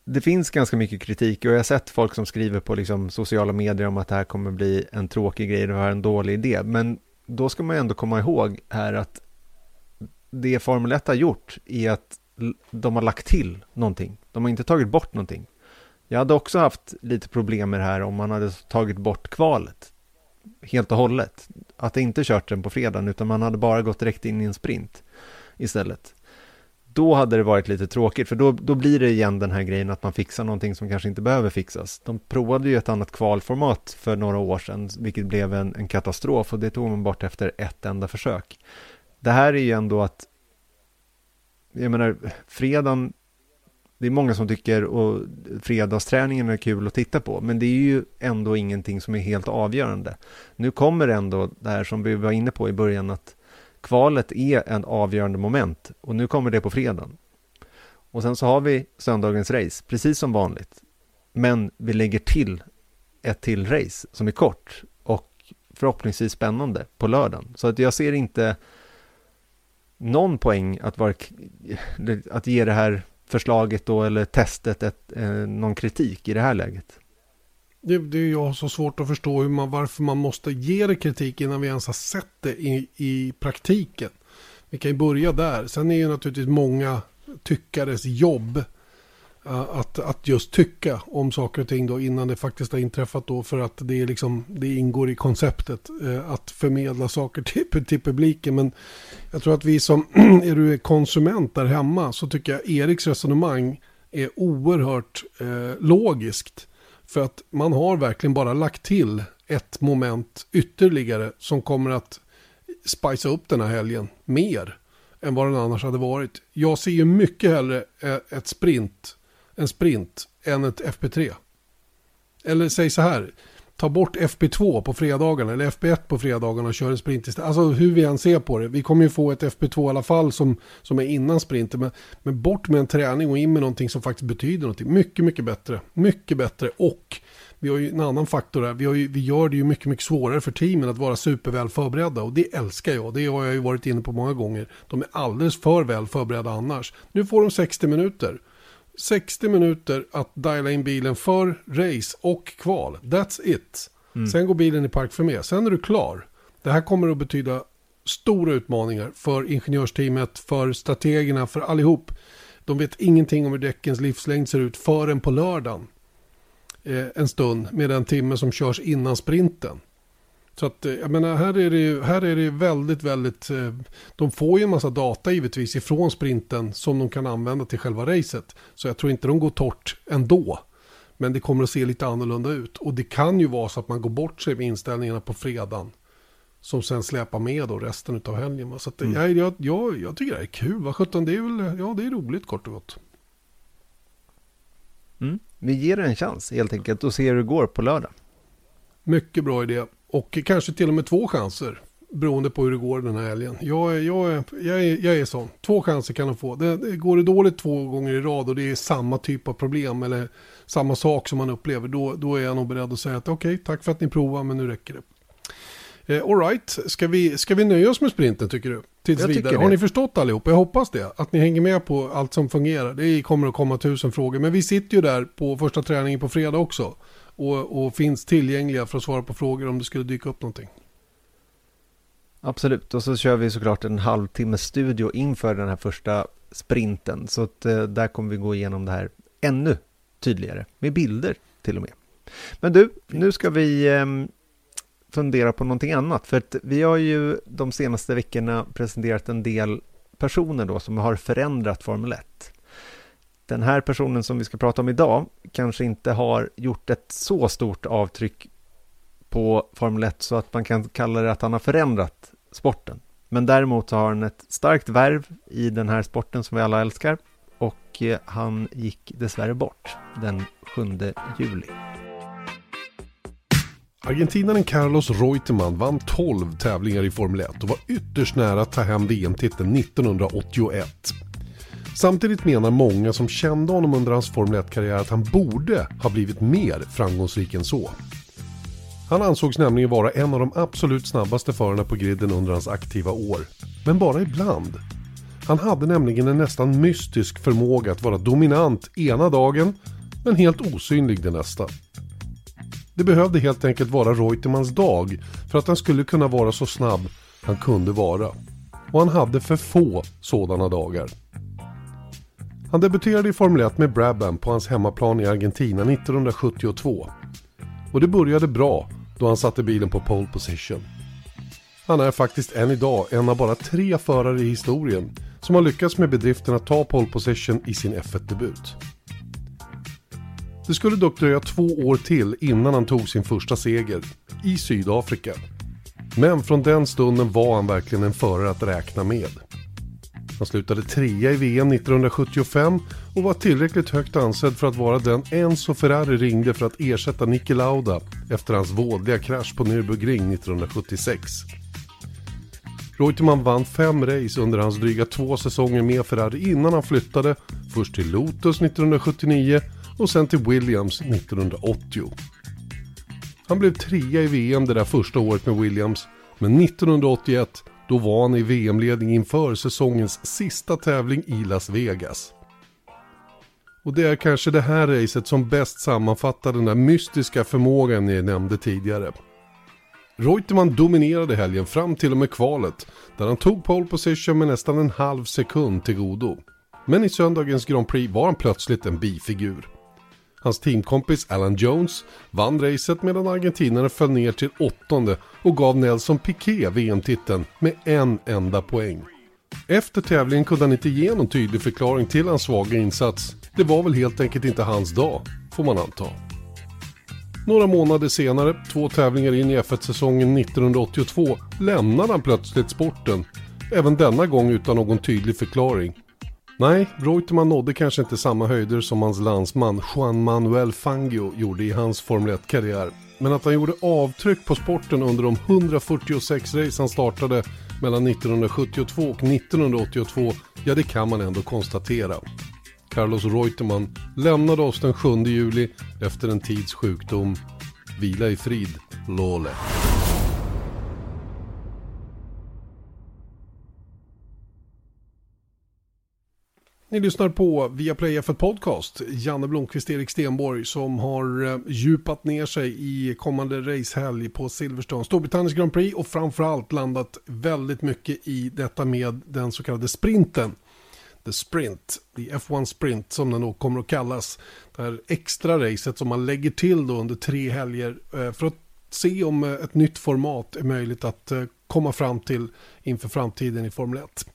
det finns ganska mycket kritik och jag har sett folk som skriver på liksom sociala medier om att det här kommer bli en tråkig grej, det var en dålig idé. Men då ska man ju ändå komma ihåg här att det Formel 1 har gjort är att de har lagt till någonting. De har inte tagit bort någonting. Jag hade också haft lite problem med det här om man hade tagit bort kvalet helt och hållet. Att inte kört den på fredagen utan man hade bara gått direkt in i en sprint istället. Då hade det varit lite tråkigt för då, då blir det igen den här grejen att man fixar någonting som kanske inte behöver fixas. De provade ju ett annat kvalformat för några år sedan vilket blev en, en katastrof och det tog man bort efter ett enda försök. Det här är ju ändå att jag menar, fredagen det är många som tycker och fredagsträningen är kul att titta på, men det är ju ändå ingenting som är helt avgörande. Nu kommer ändå det här som vi var inne på i början, att kvalet är en avgörande moment och nu kommer det på fredagen. Och sen så har vi söndagens race, precis som vanligt. Men vi lägger till ett till race som är kort och förhoppningsvis spännande på lördagen. Så att jag ser inte någon poäng att, vara, att ge det här förslaget då eller testet ett, eh, någon kritik i det här läget? Det, det är jag så svårt att förstå hur man, varför man måste ge det kritik innan vi ens har sett det i, i praktiken. Vi kan ju börja där. Sen är ju naturligtvis många tyckares jobb Eh, att, att just tycka om saker och ting då innan det faktiskt har inträffat då för att det, är liksom, det ingår i konceptet eh, att förmedla saker till, till publiken. Men jag tror att vi som är du konsument där hemma så tycker jag Eriks resonemang är oerhört eh, logiskt. För att man har verkligen bara lagt till ett moment ytterligare som kommer att spicea upp den här helgen mer än vad den annars hade varit. Jag ser ju mycket hellre eh, ett sprint en sprint än ett FP3. Eller säg så här, ta bort FP2 på fredagarna eller FP1 på fredagarna och kör en sprint istället. Alltså hur vi än ser på det. Vi kommer ju få ett FP2 i alla fall som, som är innan sprinten. Men, men bort med en träning och in med någonting som faktiskt betyder någonting. Mycket, mycket bättre. Mycket bättre. Och vi har ju en annan faktor här. Vi, har ju, vi gör det ju mycket, mycket svårare för teamen att vara superväl förberedda. Och det älskar jag. Det har jag ju varit inne på många gånger. De är alldeles för väl förberedda annars. Nu får de 60 minuter. 60 minuter att diala in bilen för race och kval. That's it. Mm. Sen går bilen i park för mer. Sen är du klar. Det här kommer att betyda stora utmaningar för ingenjörsteamet, för strategerna, för allihop. De vet ingenting om hur däckens livslängd ser ut förrän på lördagen. Eh, en stund med den timme som körs innan sprinten. Så att eh, jag menar, här är det ju här är det väldigt, väldigt... Eh, de får ju en massa data givetvis ifrån sprinten som de kan använda till själva racet. Så jag tror inte de går torrt ändå. Men det kommer att se lite annorlunda ut. Och det kan ju vara så att man går bort sig med inställningarna på fredagen. Som sen släpar med då resten av helgen. Så att, mm. jag, jag, jag, jag tycker det är kul. Vad sjutton, det är väl, ja det är roligt kort och gott. Mm. Vi ger det en chans helt enkelt och ser hur det går på lördag. Mycket bra idé. Och kanske till och med två chanser. Beroende på hur det går den här helgen. Jag, är, jag, är, jag, är, jag är sån. Två chanser kan de få. Det, det, går det dåligt två gånger i rad och det är samma typ av problem eller samma sak som man upplever. Då, då är jag nog beredd att säga att okej, okay, tack för att ni provar men nu räcker det. Eh, Alright, ska vi, ska vi nöja oss med sprinten tycker du? Tills vidare. Har ni förstått allihop? Jag hoppas det. Att ni hänger med på allt som fungerar. Det kommer att komma tusen frågor. Men vi sitter ju där på första träningen på fredag också och, och finns tillgängliga för att svara på frågor om det skulle dyka upp någonting. Absolut, och så kör vi såklart en halvtimme studio inför den här första sprinten. Så att, eh, där kommer vi gå igenom det här ännu tydligare, med bilder till och med. Men du, nu ska vi ehm, fundera på någonting annat, för att vi har ju de senaste veckorna presenterat en del personer då som har förändrat Formel 1 den här personen som vi ska prata om idag kanske inte har gjort ett så stort avtryck på Formel 1 så att man kan kalla det att han har förändrat sporten. Men däremot har han ett starkt värv i den här sporten som vi alla älskar och eh, han gick dessvärre bort den 7 juli. Argentinaren Carlos Reutemann vann 12 tävlingar i Formel 1 och var ytterst nära att ta hem VM-titeln 1981. Samtidigt menar många som kände honom under hans Formel 1-karriär att han borde ha blivit mer framgångsrik än så. Han ansågs nämligen vara en av de absolut snabbaste förarna på griden under hans aktiva år. Men bara ibland. Han hade nämligen en nästan mystisk förmåga att vara dominant ena dagen, men helt osynlig den nästa. Det behövde helt enkelt vara Reutemans dag för att han skulle kunna vara så snabb han kunde vara. Och han hade för få sådana dagar. Han debuterade i Formel 1 med Brabham på hans hemmaplan i Argentina 1972. Och det började bra då han satte bilen på pole position. Han är faktiskt än idag en av bara tre förare i historien som har lyckats med bedriften att ta pole position i sin F1-debut. Det skulle dock dröja två år till innan han tog sin första seger, i Sydafrika. Men från den stunden var han verkligen en förare att räkna med. Han slutade trea i VM 1975 och var tillräckligt högt ansedd för att vara den Enzo Ferrari ringde för att ersätta Niki Lauda efter hans vådliga krasch på Nürburgring 1976. Reutemann vann fem race under hans dryga två säsonger med Ferrari innan han flyttade först till Lotus 1979 och sen till Williams 1980. Han blev trea i VM det där första året med Williams men 1981 då var han i VM-ledning inför säsongens sista tävling i Las Vegas. Och det är kanske det här racet som bäst sammanfattar den där mystiska förmågan jag nämnde tidigare. Reutemann dominerade helgen fram till och med kvalet där han tog pole position med nästan en halv sekund till godo. Men i söndagens Grand Prix var han plötsligt en bifigur. Hans teamkompis Alan Jones vann racet medan argentinaren föll ner till åttonde och gav Nelson Piquet VM-titeln med en enda poäng. Efter tävlingen kunde han inte ge någon tydlig förklaring till hans svaga insats. Det var väl helt enkelt inte hans dag, får man anta. Några månader senare, två tävlingar in i F1-säsongen 1982, lämnade han plötsligt sporten. Även denna gång utan någon tydlig förklaring. Nej, Reutemann nådde kanske inte samma höjder som hans landsman Juan Manuel Fangio gjorde i hans Formel 1-karriär. Men att han gjorde avtryck på sporten under de 146 race han startade mellan 1972 och 1982, ja det kan man ändå konstatera. Carlos Reutemann lämnade oss den 7 juli efter en tids sjukdom. Vila i frid, Lole. Ni lyssnar på Viaplay F1 Podcast. Janne Blomqvist, Erik Stenborg som har eh, djupat ner sig i kommande racehelg på Silverstone, Storbritanniens Grand Prix och framförallt landat väldigt mycket i detta med den så kallade sprinten. The Sprint, The F1 Sprint som den då kommer att kallas. Det här extra racet som man lägger till då under tre helger eh, för att se om eh, ett nytt format är möjligt att komma fram till inför framtiden i Formel 1.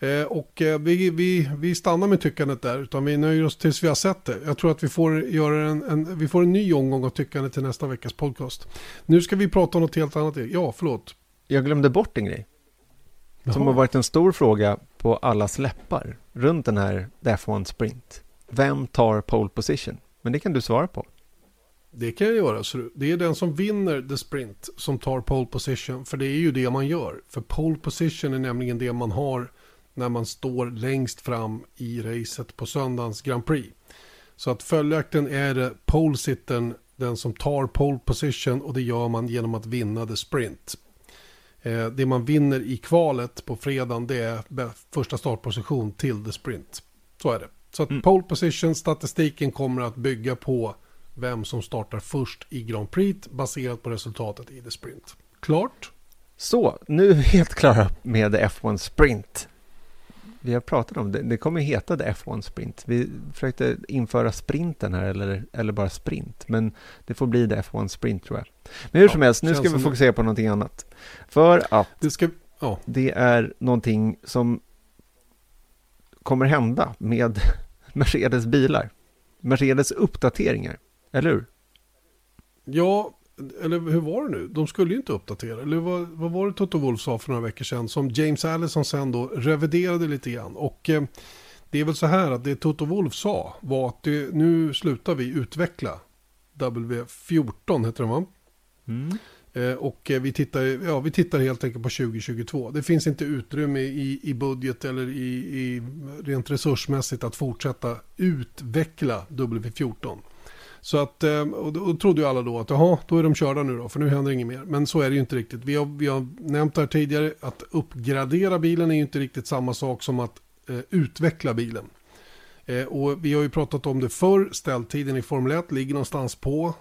Eh, och eh, vi, vi, vi stannar med tyckandet där, utan vi nöjer oss tills vi har sett det. Jag tror att vi får, göra en, en, vi får en ny omgång av tyckande till nästa veckas podcast. Nu ska vi prata om något helt annat. Ja, förlåt. Jag glömde bort en grej. Jaha. Som har varit en stor fråga på alla släppar runt den här F1 Sprint. Vem tar pole position? Men det kan du svara på. Det kan jag göra. Så det är den som vinner the sprint som tar pole position. För det är ju det man gör. För pole position är nämligen det man har när man står längst fram i racet på söndagens Grand Prix. Så att följaktligen är det pole-sittern den som tar pole position och det gör man genom att vinna the sprint. Eh, det man vinner i kvalet på fredagen det är första startposition till the sprint. Så är det. Så att mm. pole position statistiken kommer att bygga på vem som startar först i Grand Prix baserat på resultatet i the sprint. Klart? Så, nu är vi helt klara med F1 Sprint vi har pratat om det, det kommer heta The F1 Sprint. Vi försökte införa sprinten här eller, eller bara sprint, men det får bli The F1 Sprint tror jag. Men hur ja, som helst, nu ska vi fokusera på någonting annat. För att det, ska, ja. det är någonting som kommer hända med Mercedes bilar. Mercedes uppdateringar, eller hur? Ja, eller hur var det nu? De skulle ju inte uppdatera. Eller vad, vad var det Toto Wolff sa för några veckor sedan som James Allison sen då reviderade lite grann. Och eh, det är väl så här att det Toto Wolff sa var att det, nu slutar vi utveckla W14 heter den va? Mm. Eh, och eh, vi, tittar, ja, vi tittar helt enkelt på 2022. Det finns inte utrymme i, i budget eller i, i rent resursmässigt att fortsätta utveckla W14. Så att, eh, och då trodde ju alla då att jaha, då är de körda nu då, för nu händer inget mer. Men så är det ju inte riktigt. Vi har, vi har nämnt här tidigare att uppgradera bilen är ju inte riktigt samma sak som att eh, utveckla bilen. Eh, och vi har ju pratat om det förr, ställtiden i Formel 1 ligger någonstans på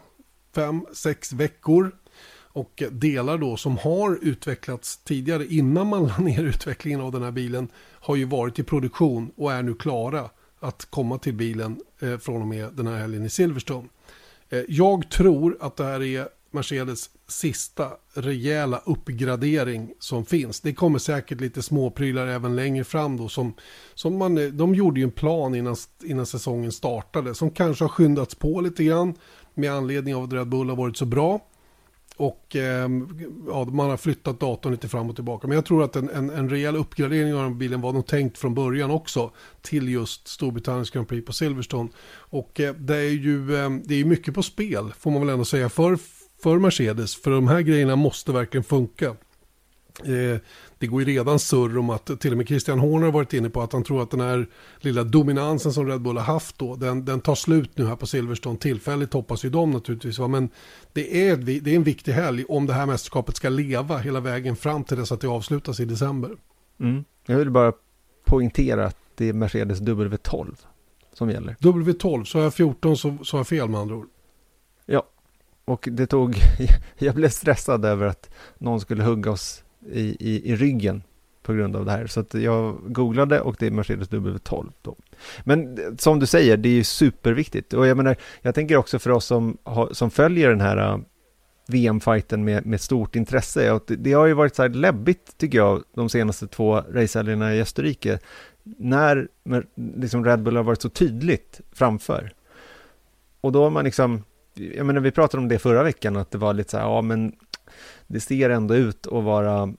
5-6 veckor. Och delar då som har utvecklats tidigare innan man la ner utvecklingen av den här bilen har ju varit i produktion och är nu klara att komma till bilen eh, från och med den här helgen i Silverstone. Eh, jag tror att det här är Mercedes sista rejäla uppgradering som finns. Det kommer säkert lite småprylar även längre fram då som, som man, eh, de gjorde ju en plan innan, innan säsongen startade som kanske har skyndats på lite grann med anledning av att Red Bull har varit så bra. Och eh, ja, man har flyttat datorn lite fram och tillbaka. Men jag tror att en, en, en rejäl uppgradering av den bilen var nog tänkt från början också till just Storbritanniens Grand Prix på Silverstone. Och eh, det är ju eh, det är mycket på spel får man väl ändå säga för, för Mercedes. För de här grejerna måste verkligen funka. Eh, det går ju redan surr om att till och med Christian Horner har varit inne på att han tror att den här lilla dominansen som Red Bull har haft då, den, den tar slut nu här på Silverstone. Tillfälligt hoppas ju de naturligtvis, va? men det är, det är en viktig helg om det här mästerskapet ska leva hela vägen fram till dess att det avslutas i december. Mm. Jag vill bara poängtera att det är Mercedes W12 som gäller. W12, så har jag 14 så, så har jag fel med andra ord. Ja, och det tog, jag blev stressad över att någon skulle hugga oss i, i, i ryggen på grund av det här. Så att jag googlade och det är Mercedes W12 då. Men som du säger, det är ju superviktigt. Och jag menar, jag tänker också för oss som, som följer den här äh, VM-fighten med, med stort intresse. Och det, det har ju varit så här läbbigt, tycker jag, de senaste två racehelgerna i Österrike. När liksom Red Bull har varit så tydligt framför. Och då har man liksom, jag menar vi pratade om det förra veckan, att det var lite så här, ja men det ser ändå ut att vara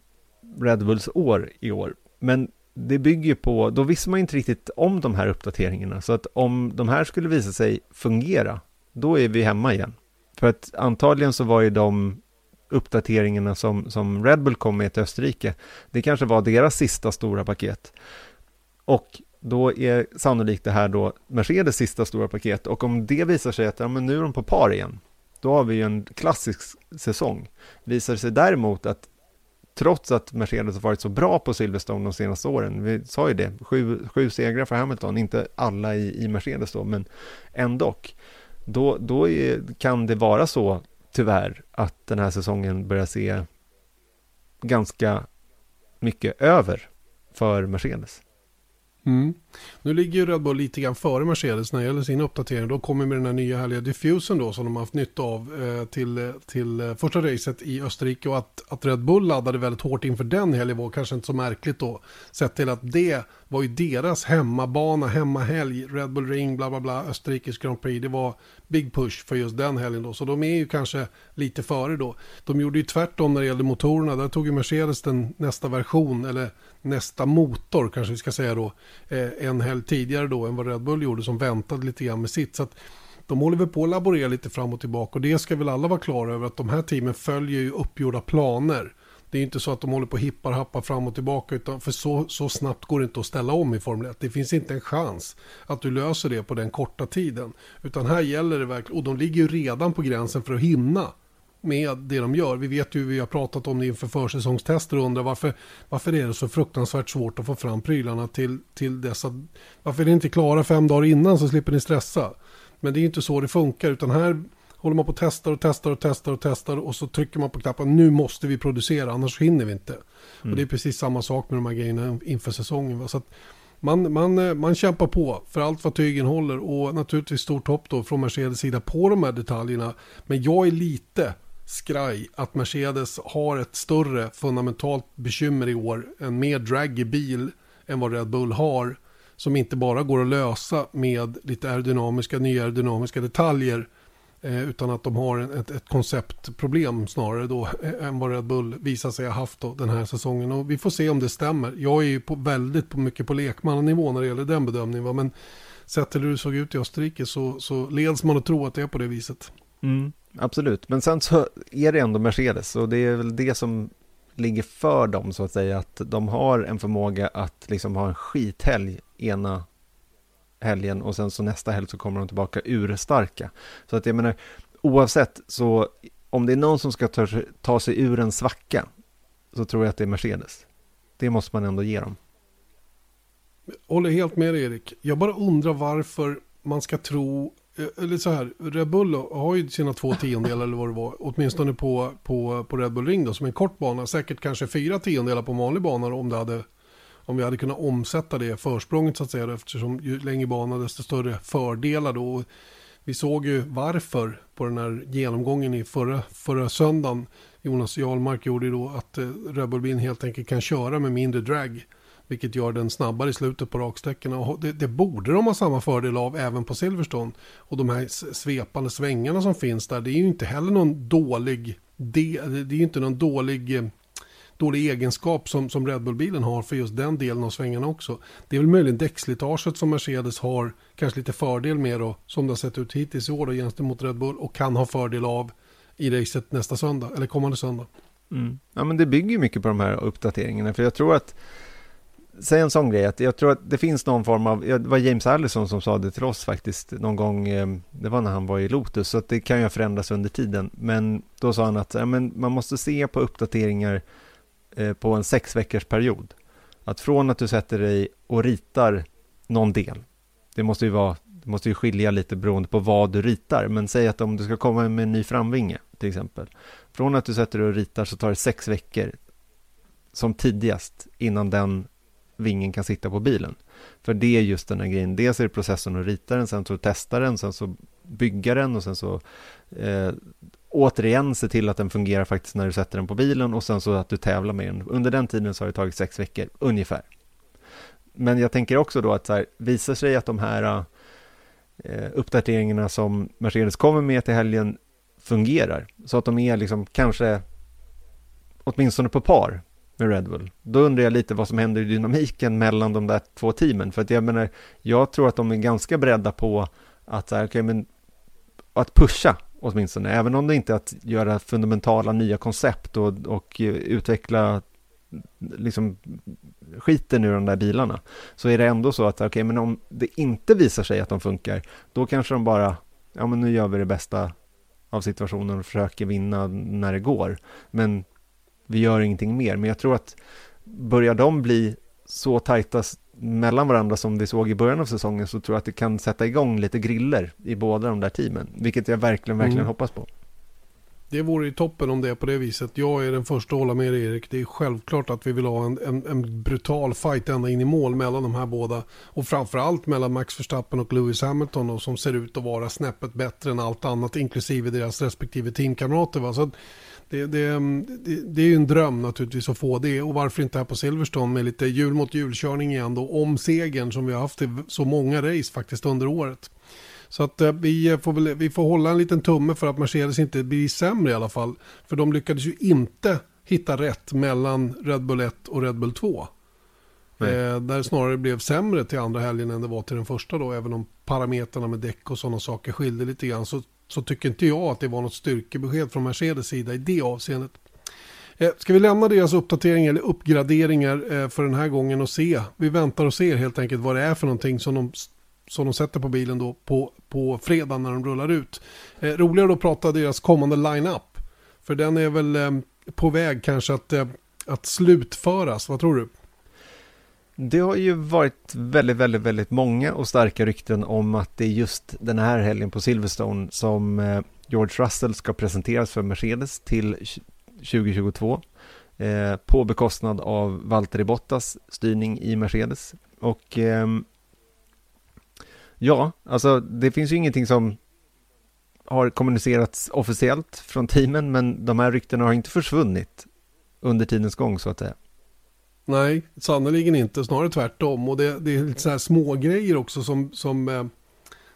Red Bulls år i år. Men det bygger på, då visste man inte riktigt om de här uppdateringarna. Så att om de här skulle visa sig fungera, då är vi hemma igen. För att antagligen så var ju de uppdateringarna som, som Red Bull kom med till Österrike, det kanske var deras sista stora paket. Och då är sannolikt det här då Mercedes sista stora paket och om det visar sig att ja, men nu är de på par igen, då har vi ju en klassisk säsong. Visar det sig däremot att trots att Mercedes har varit så bra på Silverstone de senaste åren, vi sa ju det, sju, sju segrar för Hamilton, inte alla i, i Mercedes då, men ändå, då, då är, kan det vara så tyvärr att den här säsongen börjar se ganska mycket över för Mercedes. Mm. Nu ligger ju Red Bull lite grann före Mercedes när det gäller sin uppdatering. De kommer med den här nya härliga diffusen då som de har haft nytta av eh, till, till eh, första racet i Österrike. Och att, att Red Bull laddade väldigt hårt inför den helgen var kanske inte så märkligt då. Sett till att det var ju deras hemmabana, hemmahelg, Red Bull Ring, bla bla bla, Österrikes Grand Prix. Det var big push för just den helgen då. Så de är ju kanske lite före då. De gjorde ju tvärtom när det gällde motorerna. Där tog ju Mercedes den nästa version, eller nästa motor kanske vi ska säga då, eh, en helg tidigare då än vad Red Bull gjorde som väntade lite grann med sitt. Så att de håller väl på att laborera lite fram och tillbaka och det ska väl alla vara klara över att de här teamen följer ju uppgjorda planer. Det är inte så att de håller på och hippar happar fram och tillbaka utan för så, så snabbt går det inte att ställa om i Formel 1. Det finns inte en chans att du löser det på den korta tiden. Utan här gäller det verkligen, och de ligger ju redan på gränsen för att hinna med det de gör. Vi vet ju, vi har pratat om det inför försäsongstester och undrar varför, varför är det så fruktansvärt svårt att få fram prylarna till, till dessa... Varför är det inte klara fem dagar innan så slipper ni stressa? Men det är inte så det funkar utan här håller man på och testar och testar och testar och testar och så trycker man på knappen nu måste vi producera annars hinner vi inte. Mm. Och det är precis samma sak med de här grejerna inför säsongen. Va? Så man, man, man kämpar på för allt vad tygen håller och naturligtvis stort hopp då från Mercedes sida på de här detaljerna. Men jag är lite skraj att Mercedes har ett större fundamentalt bekymmer i år, en mer draggig bil än vad Red Bull har, som inte bara går att lösa med lite aerodynamiska, nya aerodynamiska detaljer, eh, utan att de har ett, ett konceptproblem snarare då eh, än vad Red Bull visar sig ha haft då, den här säsongen. Och vi får se om det stämmer. Jag är ju på, väldigt på, mycket på lekmannanivå när det gäller den bedömningen. Va? Men sett till hur det såg ut i Österrike så, så leds man att tro att det är på det viset. Mm absolut. Men sen så är det ändå Mercedes och det är väl det som ligger för dem så att säga. Att de har en förmåga att liksom ha en skithelg ena helgen och sen så nästa helg så kommer de tillbaka urstarka. Så att jag menar, oavsett så om det är någon som ska ta, ta sig ur en svacka så tror jag att det är Mercedes. Det måste man ändå ge dem. håller helt med dig Erik. Jag bara undrar varför man ska tro Eh, eller så här, Red Bull har ju sina två tiondelar eller vad det var, åtminstone på, på, på Red Bull Ring då, som en kort bana, säkert kanske fyra tiondelar på vanlig bana om, det hade, om vi hade kunnat omsätta det försprånget så att säga, eftersom ju längre bana desto större fördelar då. Vi såg ju varför på den här genomgången i förra, förra söndagen. Jonas Jarlmark gjorde ju då att eh, Red Bull-bilen helt enkelt kan köra med mindre drag vilket gör den snabbare i slutet på raksträckorna. Det, det, borde de ha samma fördel av även på Silverstone. Och de här svepande svängarna som finns där, det är ju inte heller någon dålig, det, det är ju inte någon dålig, dålig egenskap som, som Red Bull-bilen har för just den delen av svängarna också. Det är väl möjligen däckslitaget som Mercedes har kanske lite fördel med då, som det har sett ut hittills i år då, gentemot Red Bull och kan ha fördel av i racet nästa söndag, eller kommande söndag. Mm. Ja, men det bygger ju mycket på de här uppdateringarna, för jag tror att säg en sån grej, att jag tror att det finns någon form av, det var James Allison som sa det till oss faktiskt någon gång, ehm, det var när han var i Lotus, så att det kan ju förändras under tiden, men då sa han att ja, men man måste se på uppdateringar eh, på en sex veckors period. Att från att du sätter dig och ritar någon del, det måste ju vara, det måste ju skilja lite beroende på vad du ritar, men säg att om du ska komma med en ny framvinge till exempel, från att du sätter dig och ritar så tar det sex veckor som tidigast innan den vingen kan sitta på bilen. För det är just den här grejen, dels är det processen att rita den, sen så testa den, sen så bygga den och sen så eh, återigen se till att den fungerar faktiskt när du sätter den på bilen och sen så att du tävlar med den. Under den tiden så har det tagit sex veckor, ungefär. Men jag tänker också då att så här, visar sig att de här eh, uppdateringarna som Mercedes kommer med till helgen fungerar, så att de är liksom kanske åtminstone på par med Red Bull. Då undrar jag lite vad som händer i dynamiken mellan de där två teamen. För att jag menar, jag tror att de är ganska beredda på att, så här, okay, men, att pusha åtminstone. Även om det inte är att göra fundamentala nya koncept och, och eh, utveckla liksom skiten ur de där bilarna. Så är det ändå så att, okej, okay, men om det inte visar sig att de funkar, då kanske de bara, ja men nu gör vi det bästa av situationen och försöker vinna när det går. Men vi gör ingenting mer. Men jag tror att börjar de bli så tajta mellan varandra som vi såg i början av säsongen så tror jag att det kan sätta igång lite griller i båda de där teamen, vilket jag verkligen, verkligen mm. hoppas på. Det vore ju toppen om det är på det viset. Jag är den första att hålla med Erik. Det är självklart att vi vill ha en, en, en, brutal fight ända in i mål mellan de här båda. Och framförallt mellan Max Verstappen och Lewis Hamilton då, som ser ut att vara snäppet bättre än allt annat, inklusive deras respektive teamkamrater. Va? Så det, det, det, det, är ju en dröm naturligtvis att få det. Och varför inte här på Silverstone med lite jul mot julkörning igen då, om segern som vi har haft i så många race faktiskt under året. Så att eh, vi, får väl, vi får hålla en liten tumme för att Mercedes inte blir sämre i alla fall. För de lyckades ju inte hitta rätt mellan Red Bull 1 och Red Bull 2. Eh, där snarare blev sämre till andra helgen än det var till den första då. Även om parametrarna med däck och sådana saker skilde lite grann. Så, så tycker inte jag att det var något styrkebesked från Mercedes sida i det avseendet. Eh, ska vi lämna deras uppdatering eller uppgraderingar eh, för den här gången och se? Vi väntar och ser helt enkelt vad det är för någonting som de som de sätter på bilen då på, på fredag när de rullar ut. Eh, roligare att prata deras kommande line-up. För den är väl eh, på väg kanske att, eh, att slutföras. Vad tror du? Det har ju varit väldigt, väldigt, väldigt många och starka rykten om att det är just den här helgen på Silverstone som eh, George Russell ska presenteras för Mercedes till 2022 eh, på bekostnad av Valtteri Bottas styrning i Mercedes. Och eh, Ja, alltså det finns ju ingenting som har kommunicerats officiellt från teamen, men de här ryktena har inte försvunnit under tidens gång så att säga. Nej, sannerligen inte, snarare tvärtom. Och det, det är lite så här små grejer också som, som, eh,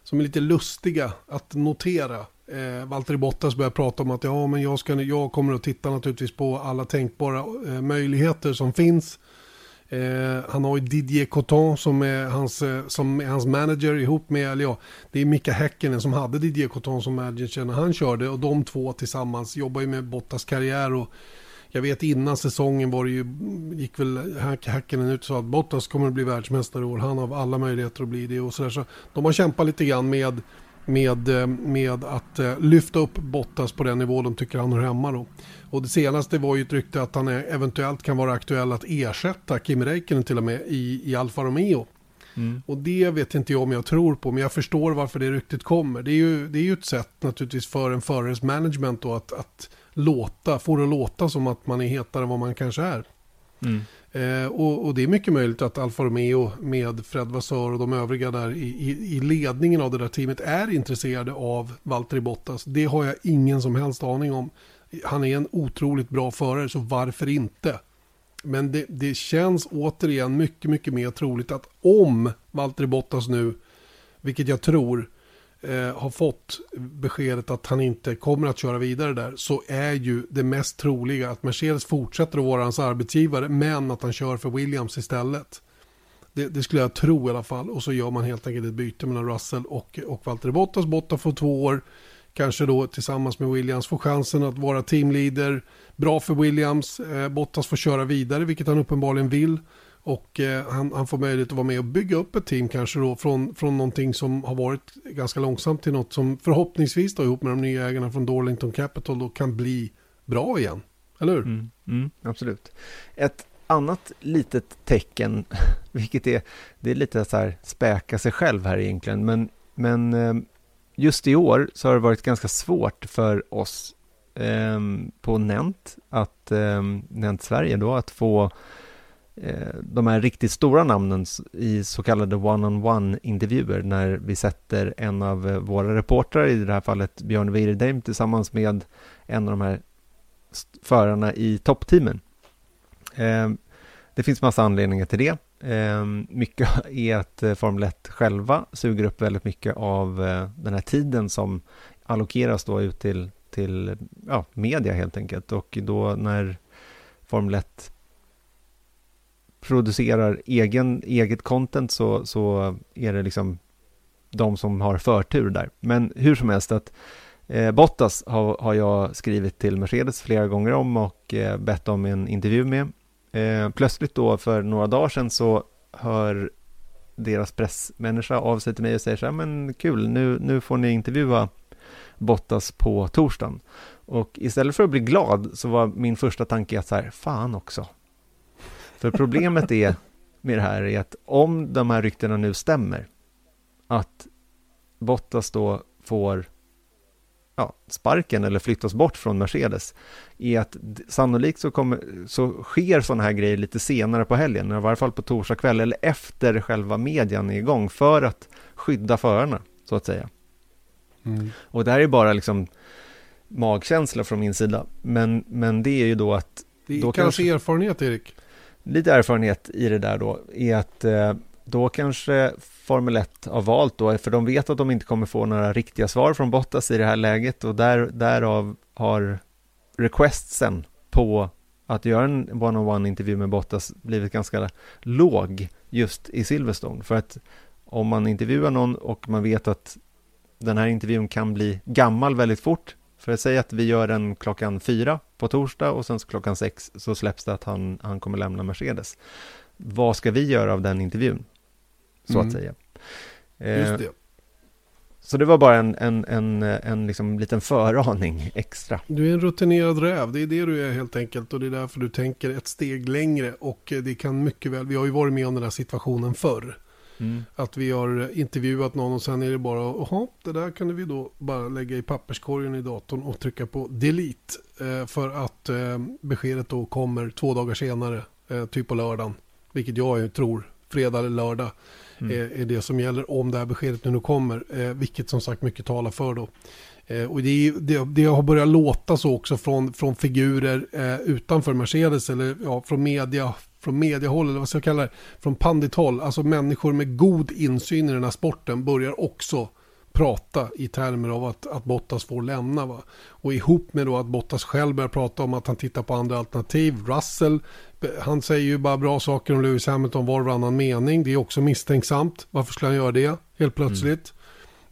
som är lite lustiga att notera. Eh, Valtteri Bottas börjar prata om att ja, men jag, ska, jag kommer att titta naturligtvis på alla tänkbara eh, möjligheter som finns Eh, han har ju Didier Coton som är, hans, eh, som är hans manager ihop med, eller ja, det är Mika Häkkinen som hade Didier Coton som manager när han körde och de två tillsammans jobbar ju med Bottas karriär och jag vet innan säsongen var det ju, gick väl Häkkinen ut och sa att Bottas kommer att bli världsmästare i år, han har alla möjligheter att bli det och sådär så de har kämpat lite grann med med, eh, med att lyfta upp Bottas på den nivå de tycker han hör hemma då. Och det senaste var ju ett rykte att han eventuellt kan vara aktuell att ersätta Kim Räikkönen till och med i, i Alfa Romeo. Mm. Och det vet inte jag om jag tror på, men jag förstår varför det ryktet kommer. Det är ju, det är ju ett sätt naturligtvis för en förares management då att, att låta, få det att låta som att man är hetare än vad man kanske är. Mm. Eh, och, och, det är mycket möjligt att Alfa Romeo med Fred Vassör och de övriga där i, i, i, ledningen av det där teamet är intresserade av Valtteri Bottas. Det har jag ingen som helst aning om han är en otroligt bra förare, så varför inte? Men det, det känns återigen mycket, mycket mer troligt att om Valtteri Bottas nu, vilket jag tror, eh, har fått beskedet att han inte kommer att köra vidare där, så är ju det mest troliga att Mercedes fortsätter att vara hans arbetsgivare, men att han kör för Williams istället. Det, det, skulle jag tro i alla fall. Och så gör man helt enkelt ett byte mellan Russell och, och Valtteri Bottas. Bottas får två år kanske då tillsammans med Williams får chansen att vara teamleader. Bra för Williams. Eh, Bottas får köra vidare, vilket han uppenbarligen vill. Och eh, han, han, får möjlighet att vara med och bygga upp ett team kanske då från, från någonting som har varit ganska långsamt till något som förhoppningsvis då ihop med de nya ägarna från Dorlington Capital då kan bli bra igen. Eller hur? Mm, mm, absolut. Ett annat litet tecken, vilket är, det är lite så här späka sig själv här egentligen, men, men eh, just i år så har det varit ganska svårt för oss eh, på Nent, att, eh, Nent Sverige då, att få Eh, de här riktigt stora namnen i så kallade one-on-one-intervjuer när vi sätter en av eh, våra reportrar, i det här fallet Björn Wirdheim, tillsammans med en av de här förarna i toppteamen. Eh, det finns massa anledningar till det. Mycket är att Formel 1 själva suger upp väldigt mycket av den här tiden som allokeras då ut till, till ja, media helt enkelt. Och då när Formel 1 producerar egen, eget content så, så är det liksom de som har förtur där. Men hur som helst att Eh, Bottas har, har jag skrivit till Mercedes flera gånger om och eh, bett om en intervju med. Eh, plötsligt då för några dagar sedan så hör deras pressmänniska av sig till mig och säger så här, men kul, nu, nu får ni intervjua Bottas på torsdagen. Och istället för att bli glad så var min första tanke att så här, fan också. För problemet är med det här är att om de här ryktena nu stämmer, att Bottas då får ja, sparken eller flyttas bort från Mercedes, är att sannolikt så, kommer, så sker sådana här grejer lite senare på helgen, i varje fall på torsdag kväll eller efter själva median är igång, för att skydda förarna, så att säga. Mm. Och det här är bara liksom magkänsla från min sida, men, men det är ju då att... Det är då kanske erfarenhet, Erik? Lite erfarenhet i det där då, är att eh, då kanske Formel 1 har valt då, för de vet att de inte kommer få några riktiga svar från Bottas i det här läget och där, därav har requestsen på att göra en one-on-one intervju med Bottas blivit ganska låg just i Silverstone. För att om man intervjuar någon och man vet att den här intervjun kan bli gammal väldigt fort, för att säga att vi gör den klockan fyra på torsdag och sen klockan sex så släpps det att han, han kommer lämna Mercedes. Vad ska vi göra av den intervjun? så mm. att säga. Just det. Så det var bara en, en, en, en liksom liten föraning extra. Du är en rutinerad räv, det är det du är helt enkelt. Och det är därför du tänker ett steg längre. Och det kan mycket väl, vi har ju varit med om den här situationen förr. Mm. Att vi har intervjuat någon och sen är det bara, jaha, det där kan vi då bara lägga i papperskorgen i datorn och trycka på delete. Eh, för att eh, beskedet då kommer två dagar senare, eh, typ på lördagen. Vilket jag tror, fredag eller lördag mm. är, det som gäller om det här beskedet nu kommer. Vilket som sagt mycket talar för då. Och det, det, det, har börjat låta så också från, från figurer eh, utanför Mercedes eller ja, från media från mediehåll eller vad ska jag kalla det, från pandithåll, alltså människor med god insyn i den här sporten börjar också prata i termer av att, att Bottas får lämna. Va? Och ihop med då att Bottas själv börjar prata om att han tittar på andra alternativ. Russell, han säger ju bara bra saker om Lewis Hamilton var och varannan mening. Det är också misstänksamt. Varför skulle han göra det helt plötsligt?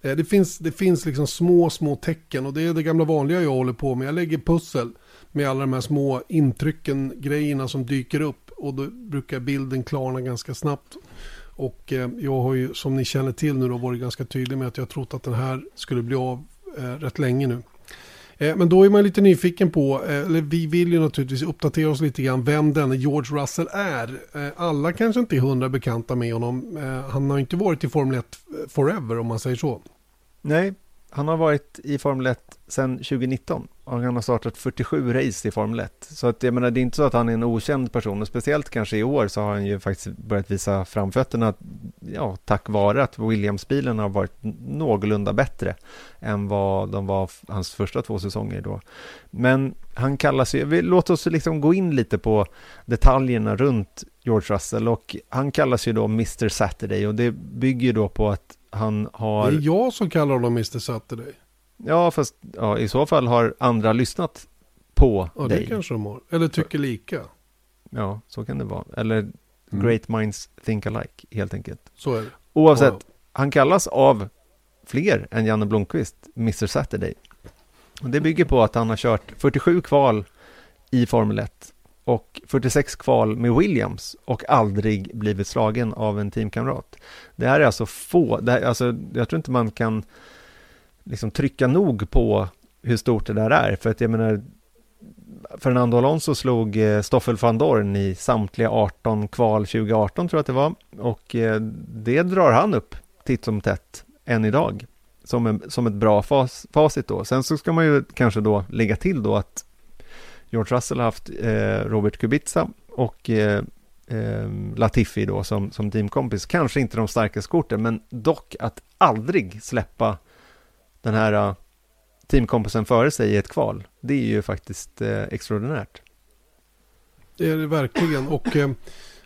Mm. Det, finns, det finns liksom små, små tecken och det är det gamla vanliga jag håller på med. Jag lägger pussel med alla de här små intrycken, grejerna som dyker upp och då brukar bilden klarna ganska snabbt. Och eh, jag har ju som ni känner till nu då varit ganska tydlig med att jag trott att den här skulle bli av eh, rätt länge nu. Eh, men då är man lite nyfiken på, eh, eller vi vill ju naturligtvis uppdatera oss lite grann vem denne George Russell är. Eh, alla kanske inte är hundra bekanta med honom. Eh, han har inte varit i Formel 1 eh, forever om man säger så. Nej, han har varit i Formel 1 sedan 2019 och han har startat 47 race i Formel 1. Så att jag menar, det är inte så att han är en okänd person och speciellt kanske i år så har han ju faktiskt börjat visa framfötterna ja, tack vare att Williams-bilen har varit någorlunda bättre än vad de var hans första två säsonger då. Men han kallas ju, låt oss liksom gå in lite på detaljerna runt George Russell och han kallas ju då Mr Saturday och det bygger ju då på att han har... Det är jag som kallar honom Mr Saturday. Ja, fast ja, i så fall har andra lyssnat på ja, dig. det kanske de har. Eller tycker lika. Ja, så kan det vara. Eller mm. great minds think alike, helt enkelt. Så är det. Oavsett, wow. han kallas av fler än Janne Blomqvist Mr Saturday. Och det bygger på att han har kört 47 kval i Formel 1 och 46 kval med Williams och aldrig blivit slagen av en teamkamrat. Det här är alltså få, det här, alltså, jag tror inte man kan liksom trycka nog på hur stort det där är, för att jag menar Fernando Alonso slog eh, Stoffel van Dorn i samtliga 18 kval 2018 tror jag att det var och eh, det drar han upp titt som tätt än idag som, en, som ett bra fas, facit då. Sen så ska man ju kanske då lägga till då att George Russell har haft eh, Robert Kubica och eh, eh, Latifi då som, som teamkompis. Kanske inte de starkaste korten, men dock att aldrig släppa den här äh, teamkompisen före sig i ett kval. Det är ju faktiskt eh, extraordinärt. Det är det verkligen. Och eh,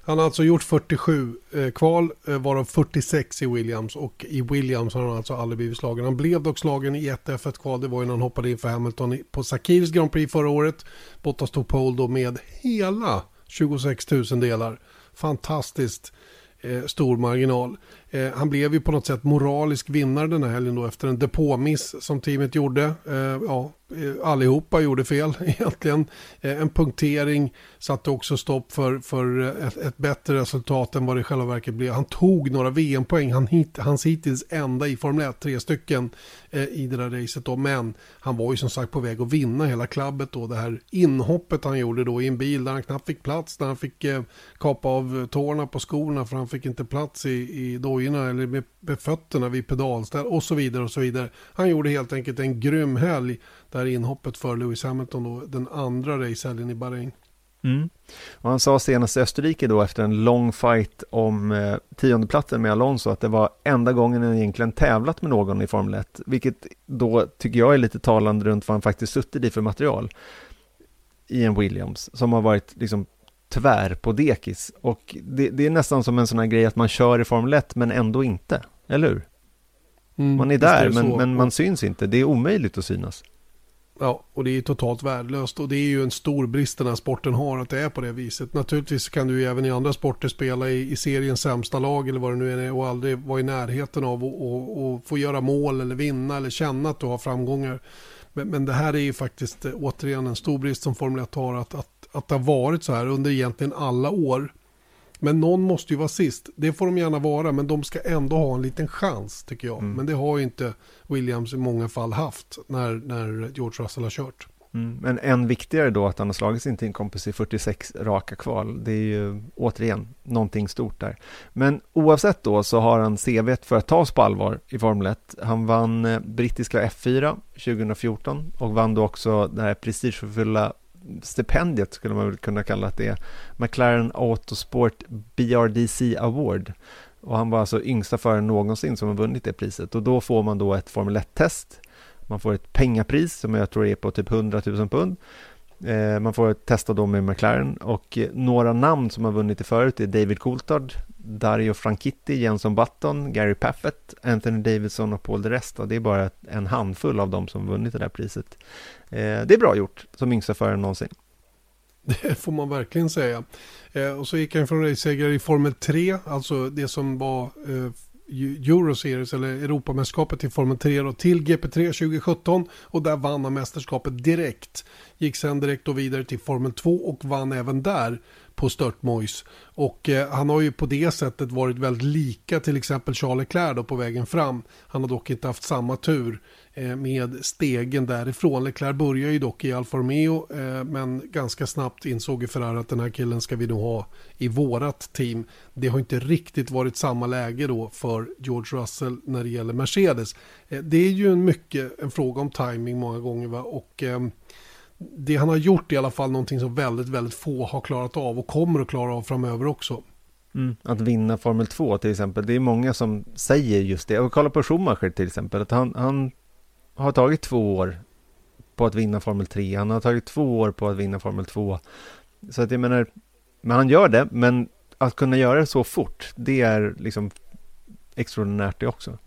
han har alltså gjort 47 eh, kval, eh, varav 46 i Williams. Och i Williams har han alltså aldrig blivit slagen. Han blev dock slagen i ett F1-kval. Det var ju när han hoppade in för Hamilton på Sakirs Grand Prix förra året. Bottas tog pole då med hela 26 000 delar. Fantastiskt eh, stor marginal. Eh, han blev ju på något sätt moralisk vinnare den här helgen då efter en depåmiss som teamet gjorde. Eh, ja, eh, allihopa gjorde fel egentligen. Eh, en punktering satte också stopp för, för ett, ett, bättre resultat än vad det i själva verket blev. Han tog några VM-poäng, han hit, hans hittills enda i Formel 1, tre stycken eh, i det där racet då. Men han var ju som sagt på väg att vinna hela klabbet då. Det här inhoppet han gjorde då i en bil där han knappt fick plats, där han fick eh, kapa av tårna på skorna för han fick inte plats i, i dojorna eller med, med fötterna vid pedalställ och så vidare och så vidare. Han gjorde helt enkelt en grym helg det här inhoppet för Lewis Hamilton då, den andra racehelgen i Bahrain. Mm. Och han sa senast i Österrike då efter en lång fight om eh, tiondeplatsen med Alonso att det var enda gången han egentligen tävlat med någon i Formel 1, vilket då tycker jag är lite talande runt vad han faktiskt suttit i för material i en Williams som har varit liksom tvär på dekis och det, det är nästan som en sån här grej att man kör i Formel 1 men ändå inte, eller hur? Mm, man är där är men, men man syns inte, det är omöjligt att synas. Ja, och det är totalt värdelöst och det är ju en stor brist den här sporten har att det är på det viset. Naturligtvis kan du ju även i andra sporter spela i, i seriens sämsta lag eller vad det nu är och aldrig vara i närheten av att få göra mål eller vinna eller känna att du har framgångar. Men, men det här är ju faktiskt eh, återigen en stor brist som Formel 1 har att, att, att det har varit så här under egentligen alla år. Men någon måste ju vara sist. Det får de gärna vara, men de ska ändå ha en liten chans tycker jag. Mm. Men det har ju inte Williams i många fall haft när, när George Russell har kört. Mm. Men än viktigare då att han har slagit sin teamkompis i 46 raka kval. Det är ju återigen någonting stort där. Men oavsett då så har han CV för att tas på allvar i Formel 1. Han vann eh, brittiska F4 2014 och vann då också det här prestigefulla stipendiet skulle man väl kunna kalla det, McLaren Autosport BRDC Award. Och han var alltså yngsta föraren någonsin som har vunnit det priset och då får man då ett Formel 1-test. Man får ett pengapris som jag tror är på typ 100 000 pund. Eh, man får testa då med McLaren och eh, några namn som har vunnit det förut är David Coulthard, Dario Franchitti, Jenson Button, Gary Paffett, Anthony Davidson och Paul de Resta. Det är bara en handfull av dem som vunnit det där priset. Eh, det är bra gjort som yngsta förare någonsin. Det får man verkligen säga. Eh, och så gick han från racesegrare i Formel 3, alltså det som var eh, Euroseries eller Europamästerskapet i Formel 3 då, till GP3 2017 och där vann han mästerskapet direkt. Gick sen direkt och vidare till Formel 2 och vann även där på störtmojs. Och eh, han har ju på det sättet varit väldigt lika till exempel Charles Leclerc då på vägen fram. Han har dock inte haft samma tur eh, med stegen därifrån. Leclerc börjar ju dock i Alfa Romeo eh, men ganska snabbt insåg ju Ferrari att den här killen ska vi nog ha i vårat team. Det har inte riktigt varit samma läge då för George Russell när det gäller Mercedes. Eh, det är ju en mycket en fråga om timing många gånger va? och ehm, det han har gjort är i alla fall någonting som väldigt, väldigt få har klarat av och kommer att klara av framöver också. Mm. Att vinna Formel 2 till exempel, det är många som säger just det. Och kolla på Schumacher till exempel, att han, han har tagit två år på att vinna Formel 3, han har tagit två år på att vinna Formel 2. Så att jag menar, men han gör det, men att kunna göra det så fort, det är liksom extraordinärt det också.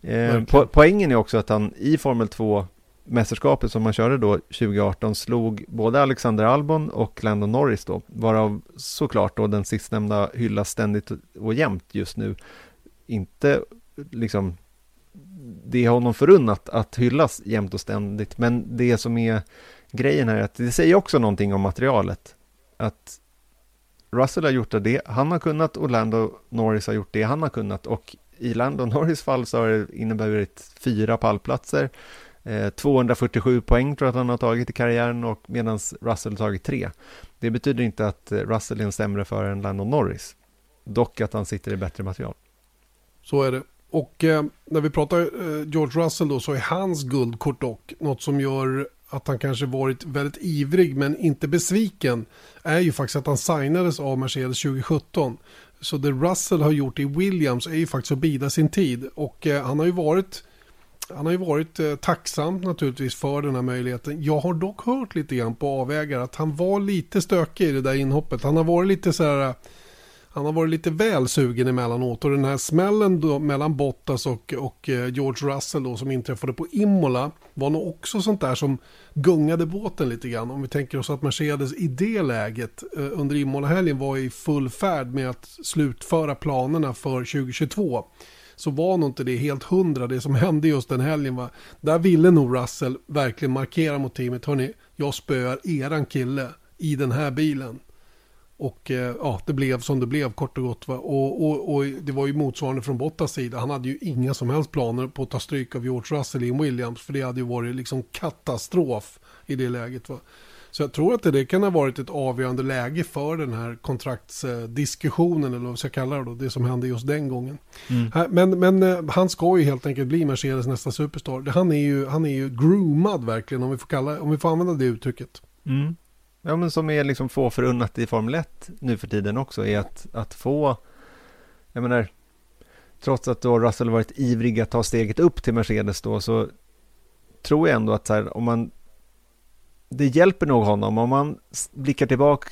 Eh, po poängen är också att han i Formel 2 mästerskapet som man körde då 2018 slog både Alexander Albon och Landon Norris då, varav såklart då den sistnämnda hyllas ständigt och jämt just nu. Inte liksom det är honom förunnat att hyllas jämt och ständigt, men det som är grejen här är att det säger också någonting om materialet. Att Russell har gjort det han har kunnat och Lando Norris har gjort det han har kunnat och i Lando Norris fall så har det inneburit fyra pallplatser Eh, 247 poäng tror jag att han har tagit i karriären och medan Russell tagit tre. Det betyder inte att eh, Russell är en sämre förare än Landon Norris. Dock att han sitter i bättre material. Så är det. Och eh, när vi pratar eh, George Russell då så är hans guldkort dock något som gör att han kanske varit väldigt ivrig men inte besviken är ju faktiskt att han signades av Mercedes 2017. Så det Russell har gjort i Williams är ju faktiskt att bida sin tid och eh, han har ju varit han har ju varit eh, tacksam naturligtvis för den här möjligheten. Jag har dock hört lite grann på avvägar att han var lite stökig i det där inhoppet. Han har varit lite så här eh, han har varit lite väl sugen emellanåt och den här smällen då mellan Bottas och, och eh, George Russell då som inträffade på Imola var nog också sånt där som gungade båten lite grann. Om vi tänker oss att Mercedes i det läget eh, under Imola-helgen var i full färd med att slutföra planerna för 2022 så var nog inte det helt hundra det som hände just den helgen. Va? Där ville nog Russell verkligen markera mot teamet. Hörni, jag spöar eran kille i den här bilen. Och eh, ja, det blev som det blev kort och gott. Va? Och, och, och det var ju motsvarande från Bottas sida. Han hade ju inga som helst planer på att ta stryk av George Russell i Williams. För det hade ju varit liksom katastrof i det läget. Va? Så jag tror att det kan ha varit ett avgörande läge för den här kontraktsdiskussionen, eller vad ska jag kalla det då, det som hände just den gången. Mm. Men, men eh, han ska ju helt enkelt bli Mercedes nästa superstar. Han är ju, han är ju groomad verkligen, om vi får, kalla, om vi får använda det uttrycket. Mm. Ja, men som är liksom få förunnat i Formel 1 nu för tiden också, är att, att få, jag menar, trots att då Russell varit ivrig att ta steget upp till Mercedes då, så tror jag ändå att här, om man det hjälper nog honom om man blickar tillbaka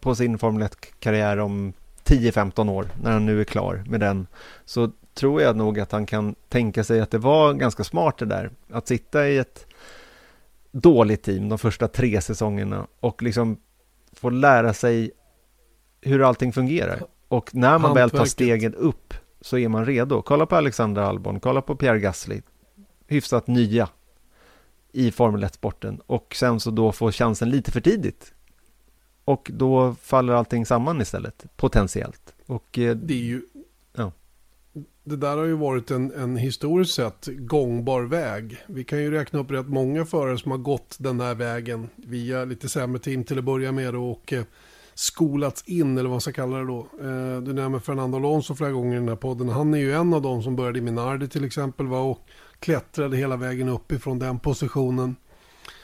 på sin Formel 1-karriär om 10-15 år, när han nu är klar med den, så tror jag nog att han kan tänka sig att det var ganska smart det där, att sitta i ett dåligt team de första tre säsongerna och liksom få lära sig hur allting fungerar. Och när man väl tar stegen upp så är man redo. Kolla på Alexander Albon, kolla på Pierre Gasly, hyfsat nya i Formel 1-sporten och sen så då få chansen lite för tidigt. Och då faller allting samman istället, potentiellt. Och, eh, det är ju... Ja. Det där har ju varit en, en historiskt sett gångbar väg. Vi kan ju räkna upp rätt många förare som har gått den här vägen via lite sämre team till att börja med och eh, skolats in, eller vad man ska kalla det då. Eh, du nämner Fernando Alonso flera gånger i den här podden. Han är ju en av dem som började i Minardi till exempel. Va? Och klättrade hela vägen upp ifrån den positionen.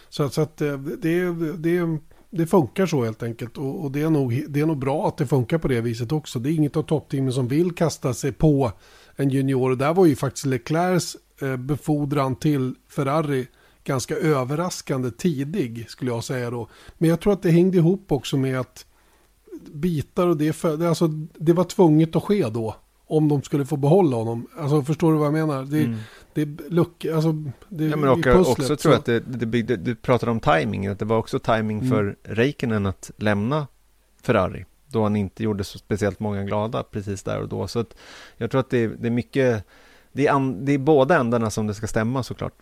Så, så att eh, det, det, det funkar så helt enkelt. Och, och, det, är nog, det är nog bra att det funkar på det viset också. Det är inget av toppteamen som vill kasta sig på en junior. Och där var ju faktiskt Leclercs eh, befordran till Ferrari ganska överraskande tidig skulle jag säga då. Men jag tror att det hängde ihop också med att bitar och det, för, alltså, det var tvunget att ske då. Om de skulle få behålla honom. Alltså förstår du vad jag menar? Det, mm det är luck, alltså det ja, men och, pusslet, också tror jag att det, det byggde, du pratade om timing, att det var också timing mm. för Räikkönen att lämna Ferrari, då han inte gjorde så speciellt många glada precis där och då, så att jag tror att det, det är mycket, det är, an, det är båda ändarna som det ska stämma såklart.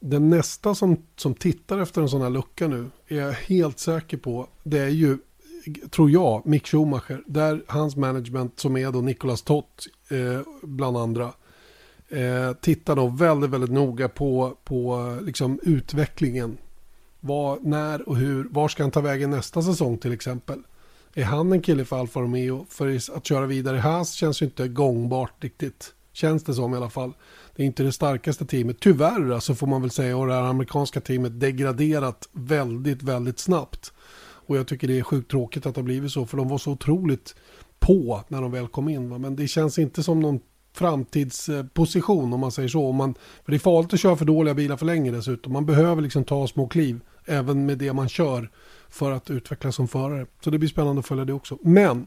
Den nästa som, som tittar efter en sån här lucka nu, är jag helt säker på, det är ju tror jag, Mick Schumacher, där hans management som är då Nicolas Tott eh, bland andra, eh, tittar då väldigt, väldigt noga på, på liksom utvecklingen. Var, när och hur, var ska han ta vägen nästa säsong till exempel? Är han en kille för Alfa Romeo? För att köra vidare i Haas känns ju inte gångbart riktigt. Känns det som i alla fall. Det är inte det starkaste teamet. Tyvärr alltså får man väl säga. Och det här amerikanska teamet degraderat väldigt, väldigt snabbt. Och jag tycker det är sjukt tråkigt att det har blivit så. För de var så otroligt på när de väl kom in. Men det känns inte som någon framtidsposition om man säger så. man, för det är farligt att köra för dåliga bilar för länge dessutom. Man behöver liksom ta små kliv även med det man kör för att utvecklas som förare. Så det blir spännande att följa det också. Men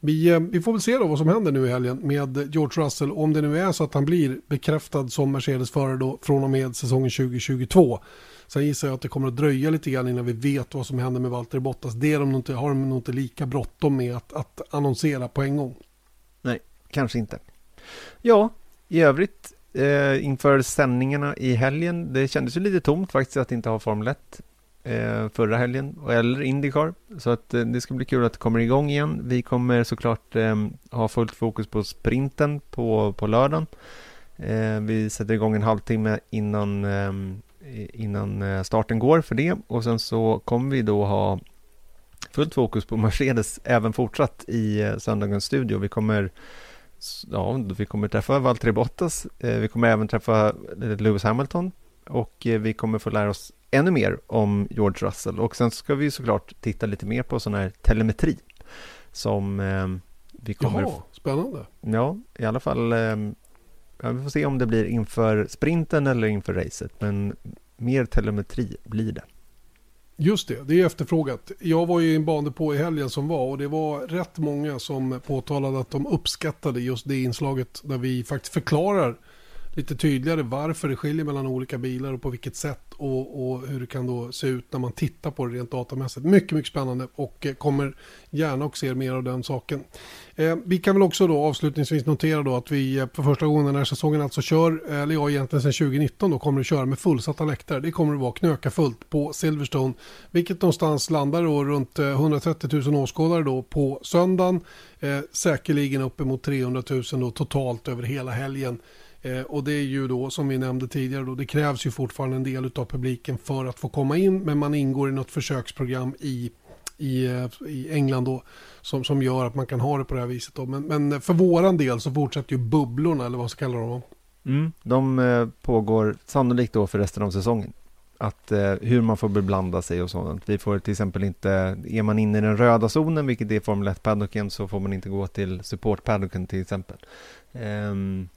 vi, eh, vi får väl se då vad som händer nu i helgen med George Russell. Om det nu är så att han blir bekräftad som Mercedes-förare då från och med säsongen 2022. Sen gissar jag att det kommer att dröja lite grann innan vi vet vad som händer med Valtteri Bottas. Det de inte, har de nog inte lika bråttom med att, att annonsera på en gång. Nej, kanske inte. Ja, i övrigt eh, inför sändningarna i helgen, det kändes ju lite tomt faktiskt att inte ha Formel 1 eh, förra helgen, eller Indycar. Så att eh, det ska bli kul att det kommer igång igen. Vi kommer såklart eh, ha fullt fokus på sprinten på, på lördagen. Eh, vi sätter igång en halvtimme innan, ehm, eh, innan starten går för det och sen så kommer vi då ha fullt fokus på Mercedes även fortsatt i eh, söndagens studio. Vi kommer ja, vi kommer träffa Valtteri Bottas. Eh, vi kommer även träffa Lewis Hamilton och eh, vi kommer få lära oss ännu mer om George Russell och sen ska vi såklart titta lite mer på sån här telemetri som eh, vi kommer... Jaha, spännande. Ja, i alla fall. Ja, vi får se om det blir inför sprinten eller inför racet, men mer telemetri blir det. Just det, det är efterfrågat. Jag var ju i en bandepå i helgen som var och det var rätt många som påtalade att de uppskattade just det inslaget där vi faktiskt förklarar lite tydligare varför det skiljer mellan olika bilar och på vilket sätt och, och, hur det kan då se ut när man tittar på det rent datamässigt. Mycket, mycket spännande och eh, kommer gärna och ser mer av den saken. Eh, vi kan väl också då avslutningsvis notera då att vi eh, för första gången den här säsongen alltså kör, eller ja egentligen sedan 2019 då kommer att köra med fullsatta läktare. Det kommer att vara knöka fullt på Silverstone, vilket någonstans landar då runt eh, 130 000 åskådare då på söndagen. Eh, säkerligen uppemot 300 000 då totalt över hela helgen. Eh, och det är ju då som vi nämnde tidigare då, det krävs ju fortfarande en del av publiken för att få komma in men man ingår i något försöksprogram i, i, eh, i England då som, som gör att man kan ha det på det här viset då. Men, men för våran del så fortsätter ju bubblorna eller vad ska kallar de mm, De eh, pågår sannolikt då för resten av säsongen att eh, hur man får beblanda sig och sådant. Vi får till exempel inte, är man inne i den röda zonen, vilket är Formel 1-paddocken, så får man inte gå till support-paddocken till exempel. Um,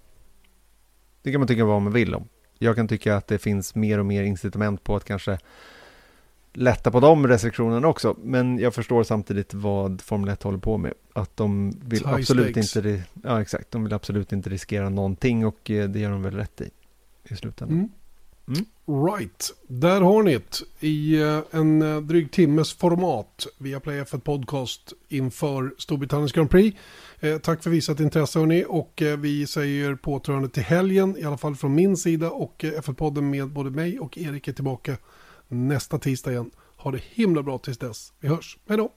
det kan man tycka vad man vill om. Jag kan tycka att det finns mer och mer incitament på att kanske lätta på de restriktionerna också. Men jag förstår samtidigt vad Formel 1 håller på med. Att de vill absolut inte, ja exakt, de vill absolut inte riskera någonting och eh, det gör de väl rätt i, i slutändan. Mm. Mm. Right, där har ni det i eh, en eh, dryg timmes format via Play F1 Podcast inför Storbritanniens Grand Prix. Eh, tack för visat intresse hörni och eh, vi säger påtrörande till helgen i alla fall från min sida och eh, F1-podden med både mig och Erik är tillbaka nästa tisdag igen. Ha det himla bra tills dess. Vi hörs. Hej då!